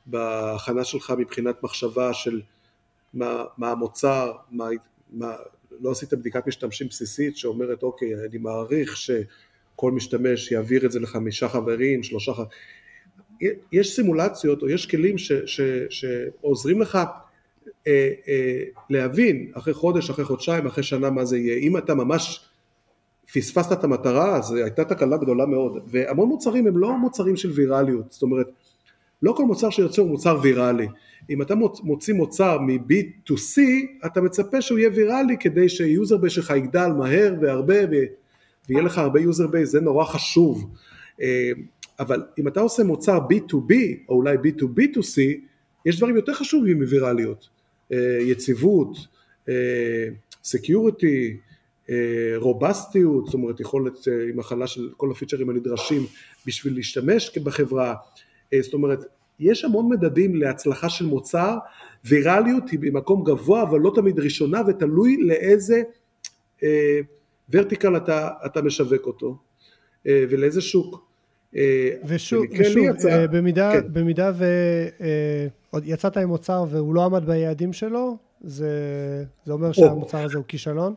בהכנה שלך מבחינת מחשבה של מה, מה המוצר, מה, מה, לא עשית בדיקת משתמשים בסיסית שאומרת אוקיי אני מעריך ש... כל משתמש יעביר את זה לחמישה חברים, שלושה חברים, יש סימולציות או יש כלים ש, ש, שעוזרים לך אה, אה, להבין אחרי חודש, אחרי חודשיים, אחרי שנה מה זה יהיה. אם אתה ממש פספסת את המטרה, אז הייתה תקלה גדולה מאוד. והמון מוצרים הם לא מוצרים של ויראליות, זאת אומרת, לא כל מוצר שיוצא הוא מוצר ויראלי. אם אתה מוציא מוצר מ-B2C, אתה מצפה שהוא יהיה ויראלי כדי ש user base שלך יגדל מהר והרבה ויהיה לך הרבה user base, זה נורא חשוב. אה, אבל אם אתה עושה מוצר B2B, או אולי B2B2C, יש דברים יותר חשובים מוויראליות. אה, יציבות, security, רובסטיות, זאת אומרת יכולת אה, עם הכלה של כל הפיצ'רים הנדרשים בשביל להשתמש בחברה, זאת אומרת יש המון מדדים להצלחה של מוצר, ויראליות היא במקום גבוה אבל לא תמיד ראשונה ותלוי לאיזה ורטיקל אתה, אתה משווק אותו, אה, ולאיזה שוק. אה, ושוב, ושוב יצא, אה, במידה, כן. במידה ויצאת עם מוצר והוא לא עמד ביעדים שלו, זה, זה אומר או. שהמוצר הזה הוא כישלון?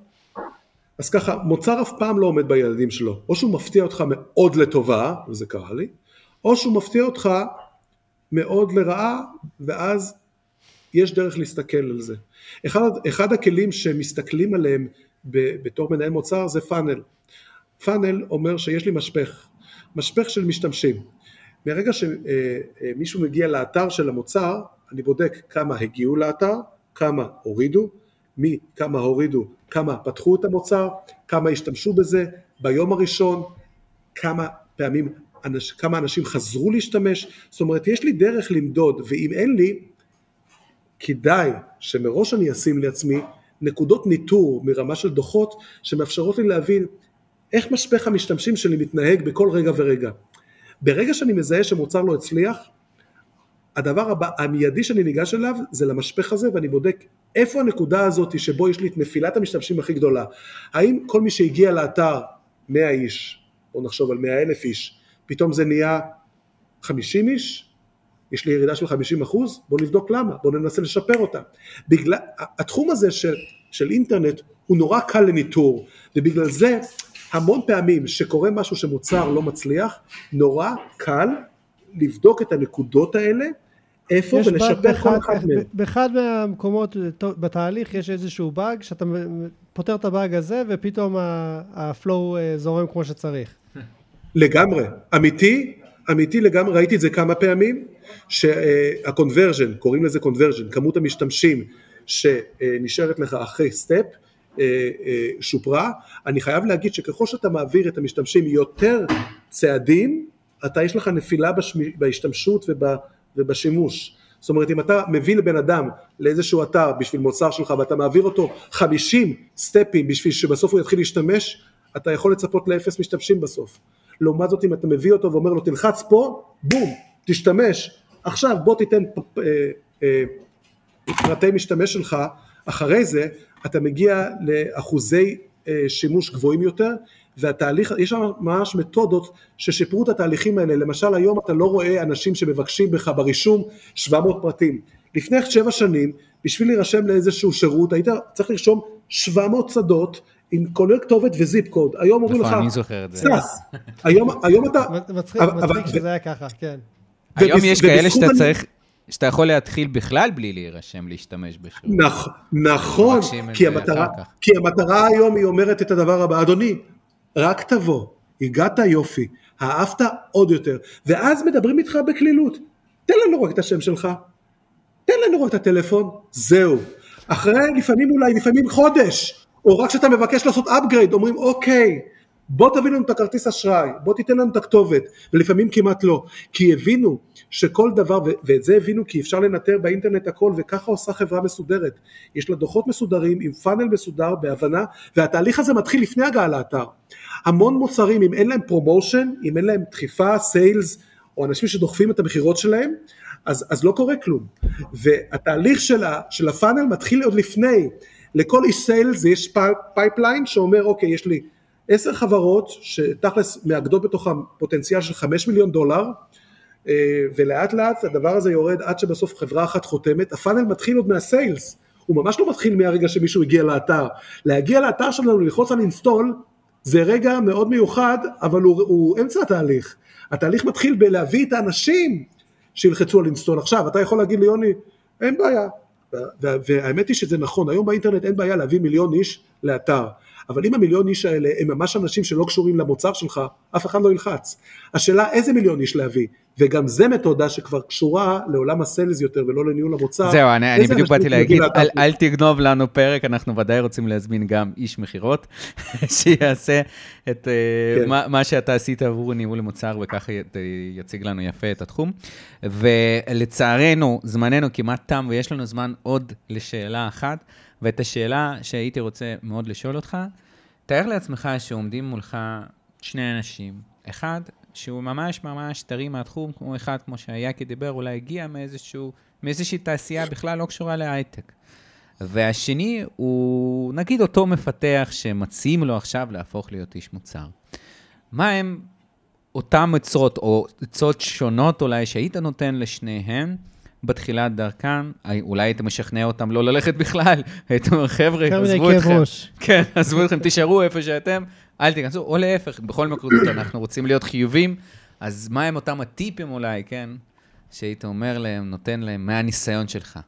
אז ככה, מוצר אף פעם לא עומד ביעדים שלו, או שהוא מפתיע אותך מאוד לטובה, וזה קרה לי, או שהוא מפתיע אותך מאוד לרעה, ואז יש דרך להסתכל על זה. אחד, אחד הכלים שמסתכלים עליהם בתור מנהל מוצר זה פאנל. פאנל אומר שיש לי משפך, משפך של משתמשים. מרגע שמישהו מגיע לאתר של המוצר, אני בודק כמה הגיעו לאתר, כמה הורידו, מי, כמה הורידו, כמה פתחו את המוצר, כמה השתמשו בזה ביום הראשון, כמה פעמים, אנש, כמה אנשים חזרו להשתמש, זאת אומרת יש לי דרך למדוד ואם אין לי, כדאי שמראש אני אשים לעצמי נקודות ניטור מרמה של דוחות שמאפשרות לי להבין איך משפך המשתמשים שלי מתנהג בכל רגע ורגע. ברגע שאני מזהה שמוצר לא הצליח, הדבר הבא, המיידי שאני ניגש אליו זה למשפך הזה ואני בודק איפה הנקודה הזאת שבו יש לי את נפילת המשתמשים הכי גדולה. האם כל מי שהגיע לאתר 100 איש, או נחשוב על 100 אלף איש, פתאום זה נהיה 50 איש, יש לי ירידה של 50 אחוז, בוא נבדוק למה, בוא ננסה לשפר אותה. בגלל, התחום הזה של, של אינטרנט הוא נורא קל לניטור, ובגלל זה המון פעמים שקורה משהו שמוצר לא מצליח, נורא קל לבדוק את הנקודות האלה, איפה ולשפר כל אחד מהם. באחד מהמקומות בתהליך יש איזשהו באג, שאתה פותר את הבאג הזה ופתאום הפלואו אה, זורם כמו שצריך. לגמרי, אמיתי, אמיתי לגמרי, ראיתי את זה כמה פעמים, שה conversion, קוראים לזה conversion, כמות המשתמשים שנשארת לך אחרי step, אה, אה, שופרה. אני חייב להגיד שככל שאתה מעביר את המשתמשים יותר צעדים, אתה יש לך נפילה בהשתמשות ובשימוש. זאת אומרת אם אתה מביא לבן אדם לאיזשהו אתר בשביל מוצר שלך ואתה מעביר אותו 50 סטפים בשביל שבסוף הוא יתחיל להשתמש, אתה יכול לצפות לאפס משתמשים בסוף. לעומת זאת אם אתה מביא אותו ואומר לו תלחץ פה, בום, תשתמש, עכשיו בוא תיתן אה, אה, פרטי משתמש שלך, אחרי זה אתה מגיע לאחוזי אה, שימוש גבוהים יותר והתהליך, יש שם ממש מתודות ששיפרו את התהליכים האלה, למשל היום אתה לא רואה אנשים שמבקשים בך ברישום 700 פרטים, לפני שבע שנים בשביל להירשם לאיזשהו שירות היית צריך לרשום 700 שדות עם כולל כתובת וזיפ קוד, היום אומרים נכון, לך, אני זוכר את זה, סס, היום, היום אתה, מצחיק, מצחיק שזה היה ככה, כן, היום יש כאלה שאתה צריך, שאתה יכול להתחיל בכלל בלי להירשם, להשתמש בשירות. נכ, נכון, כי המטרה, כי המטרה היום היא אומרת את הדבר הבא, אדוני, רק תבוא, הגעת יופי, אהבת עוד יותר, ואז מדברים איתך בקלילות, תן לנו רק את השם שלך, תן לנו רק את הטלפון, זהו. אחרי לפעמים אולי, לפעמים חודש, או רק כשאתה מבקש לעשות upgrade, אומרים אוקיי, בוא תביא לנו את הכרטיס אשראי, בוא תיתן לנו את הכתובת, ולפעמים כמעט לא, כי הבינו שכל דבר, ואת זה הבינו כי אפשר לנטר באינטרנט הכל, וככה עושה חברה מסודרת, יש לה דוחות מסודרים, עם funnel מסודר, בהבנה, והתהליך הזה מתחיל לפני הגעה לאתר. המון מוצרים, אם אין להם promotion, אם אין להם דחיפה, sales, או אנשים שדוחפים את המכירות שלהם, אז, אז לא קורה כלום. והתהליך של, ה, של ה funnel מתחיל עוד לפני, לכל איש sales יש pipeline שאומר, אוקיי, יש לי עשר חברות שתכלס מאגדות בתוכן פוטנציאל של חמש מיליון דולר אה, ולאט לאט הדבר הזה יורד עד שבסוף חברה אחת חותמת, ה funnel מתחיל עוד מה sales, הוא ממש לא מתחיל מהרגע שמישהו הגיע לאתר, להגיע לאתר שלנו ללחוץ על install זה רגע מאוד מיוחד אבל הוא, הוא אמצע התהליך, התהליך מתחיל בלהביא את האנשים שילחצו על אינסטול, עכשיו אתה יכול להגיד לי יוני אין בעיה והאמת היא שזה נכון, היום באינטרנט אין בעיה להביא מיליון איש לאתר אבל אם המיליון איש האלה הם ממש אנשים שלא קשורים למוצר שלך, אף אחד לא ילחץ. השאלה איזה מיליון איש להביא, וגם זה מתודה שכבר קשורה לעולם הסלז יותר ולא לניהול המוצר. זהו, אני, אני בדיוק באתי להגיד, אל, אל תגנוב לנו פרק, אנחנו ודאי רוצים להזמין גם איש מכירות, שיעשה את uh, כן. מה, מה שאתה עשית עבור ניהול המוצר, וככה יציג לנו יפה את התחום. ולצערנו, זמננו כמעט תם, ויש לנו זמן עוד לשאלה אחת. ואת השאלה שהייתי רוצה מאוד לשאול אותך, תאר לעצמך שעומדים מולך שני אנשים, אחד שהוא ממש ממש טרי מהתחום, כמו אחד, כמו שהיאקי דיבר, אולי הגיע מאיזשהו, מאיזושהי תעשייה בכלל לא קשורה להייטק. והשני הוא, נגיד אותו מפתח שמציעים לו עכשיו להפוך להיות איש מוצר. מה הם אותם עצות, או עצות שונות אולי, שהיית נותן לשניהם, בתחילת דרכן, אולי היית משכנע אותם לא ללכת בכלל, היית אומר, חבר'ה, עזבו אתכם. כן, עזבו אתכם, תישארו איפה שאתם, אל תיכנסו, או להפך, בכל מקרה אנחנו רוצים להיות חיובים, אז מה הם אותם הטיפים אולי, כן, שהיית אומר להם, נותן להם, מהניסיון שלך?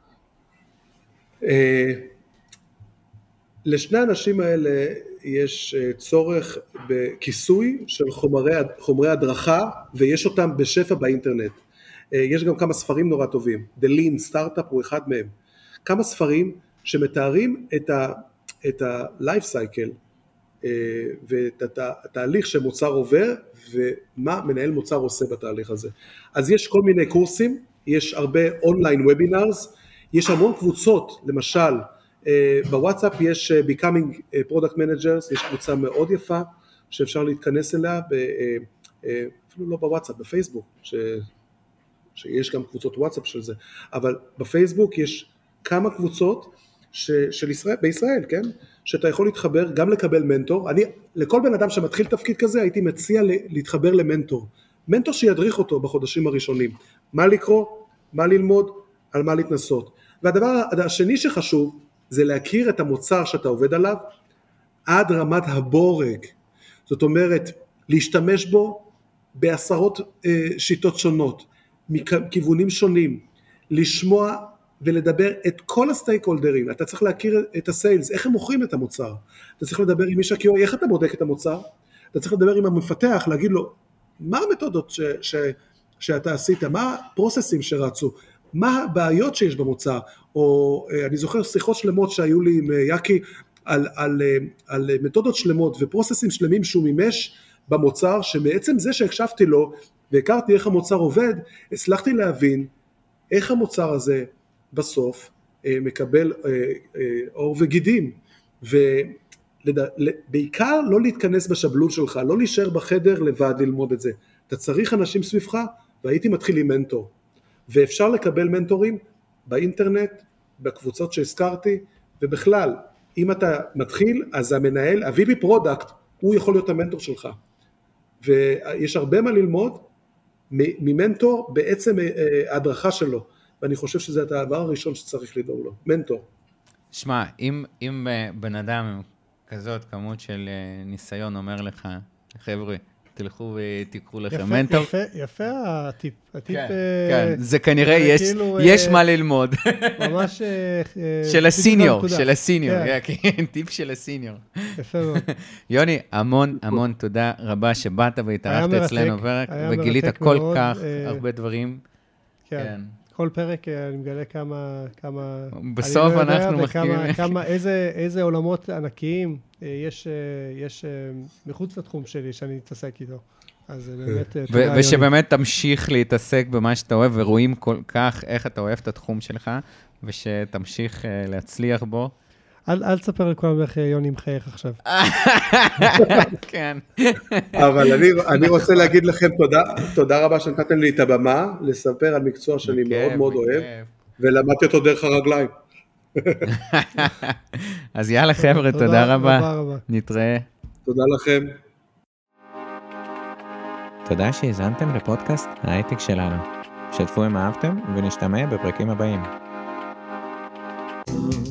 אה, לשני האנשים האלה יש אה, צורך בכיסוי של חומרי, חומרי הדרכה, ויש אותם בשפע באינטרנט. אה, יש גם כמה ספרים נורא טובים, The Lean Startup הוא אחד מהם, כמה ספרים שמתארים את ה-life cycle אה, ואת התהליך שמוצר עובר ומה מנהל מוצר עושה בתהליך הזה. אז יש כל מיני קורסים, יש הרבה online webinars, יש המון קבוצות, למשל אה, בוואטסאפ יש Becoming Product Managers, יש קבוצה מאוד יפה שאפשר להתכנס אליה, אפילו לא בוואטסאפ, בפייסבוק, שיש גם קבוצות וואטסאפ של זה, אבל בפייסבוק יש כמה קבוצות ש, של ישראל, בישראל, כן? שאתה יכול להתחבר, גם לקבל מנטור. אני, לכל בן אדם שמתחיל תפקיד כזה, הייתי מציע להתחבר למנטור. מנטור שידריך אותו בחודשים הראשונים. מה לקרוא, מה ללמוד, על מה להתנסות. והדבר השני שחשוב זה להכיר את המוצר שאתה עובד עליו עד רמת הבורג. זאת אומרת, להשתמש בו בעשרות אה, שיטות שונות, מכיוונים שונים, לשמוע ולדבר את כל הסטייק הולדרים, אתה צריך להכיר את הסיילס, איך הם מוכרים את המוצר, אתה צריך לדבר עם איש הקיו, איך אתה בודק את המוצר, אתה צריך לדבר עם המפתח, להגיד לו מה המתודות ש, ש, שאתה עשית, מה הפרוססים שרצו, מה הבעיות שיש במוצר, או אה, אני זוכר שיחות שלמות שהיו לי עם אה, יאקי על, על, אה, על מתודות שלמות ופרוססים שלמים שהוא מימש במוצר, שמעצם זה שהקשבתי לו והכרתי איך המוצר עובד, הצלחתי להבין איך המוצר הזה בסוף מקבל עור וגידים, ובעיקר לא להתכנס בשבלול שלך, לא להישאר בחדר לבד ללמוד את זה, אתה צריך אנשים סביבך, והייתי מתחיל עם מנטור, ואפשר לקבל מנטורים באינטרנט, בקבוצות שהזכרתי, ובכלל, אם אתה מתחיל, אז המנהל, ה-VP product, הוא יכול להיות המנטור שלך. ויש הרבה מה ללמוד ממנטור בעצם אה, אה, ההדרכה שלו, ואני חושב שזה הדבר הראשון שצריך לדאוג לו, מנטור. שמע, אם, אם אה, בן אדם עם כזאת כמות של ניסיון אומר לך, חבר'ה, תלכו ותיקחו לכם מנטור. יפה, יפה הטיפ. הטיפ כן, אה, כן, זה כנראה, יש, כאילו, יש אה, מה ללמוד. ממש... אה, של הסיניור, של הסיניור, כן. כן, טיפ של הסיניור. יפה מאוד. יוני, המון המון תודה רבה שבאת והתארחת אצלנו וגילית כל כך הרבה דברים. כן. כל פרק אני מגלה כמה, כמה... בסוף לא אנחנו מחכימים. כמה, איזה, איזה עולמות ענקיים יש, יש מחוץ לתחום שלי שאני מתעסק איתו. אז באמת, תודה. ושבאמת תמשיך להתעסק במה שאתה אוהב, ורואים כל כך איך אתה אוהב את התחום שלך, ושתמשיך להצליח בו. אל, אל תספר לכולם איך יוני מחייך עכשיו. כן. אבל אני, אני רוצה להגיד לכם תודה, תודה רבה שנתתם לי את הבמה, לספר על מקצוע שאני מאוד מאוד. אוהב, ולמדתי אותו דרך הרגליים. אז יאללה חבר'ה, תודה, תודה רבה. רבה, רבה. נתראה. תודה לכם. תודה שהאזנתם לפודקאסט ההייטק שלנו. שתפו אם אהבתם ונשתמע בפרקים הבאים. But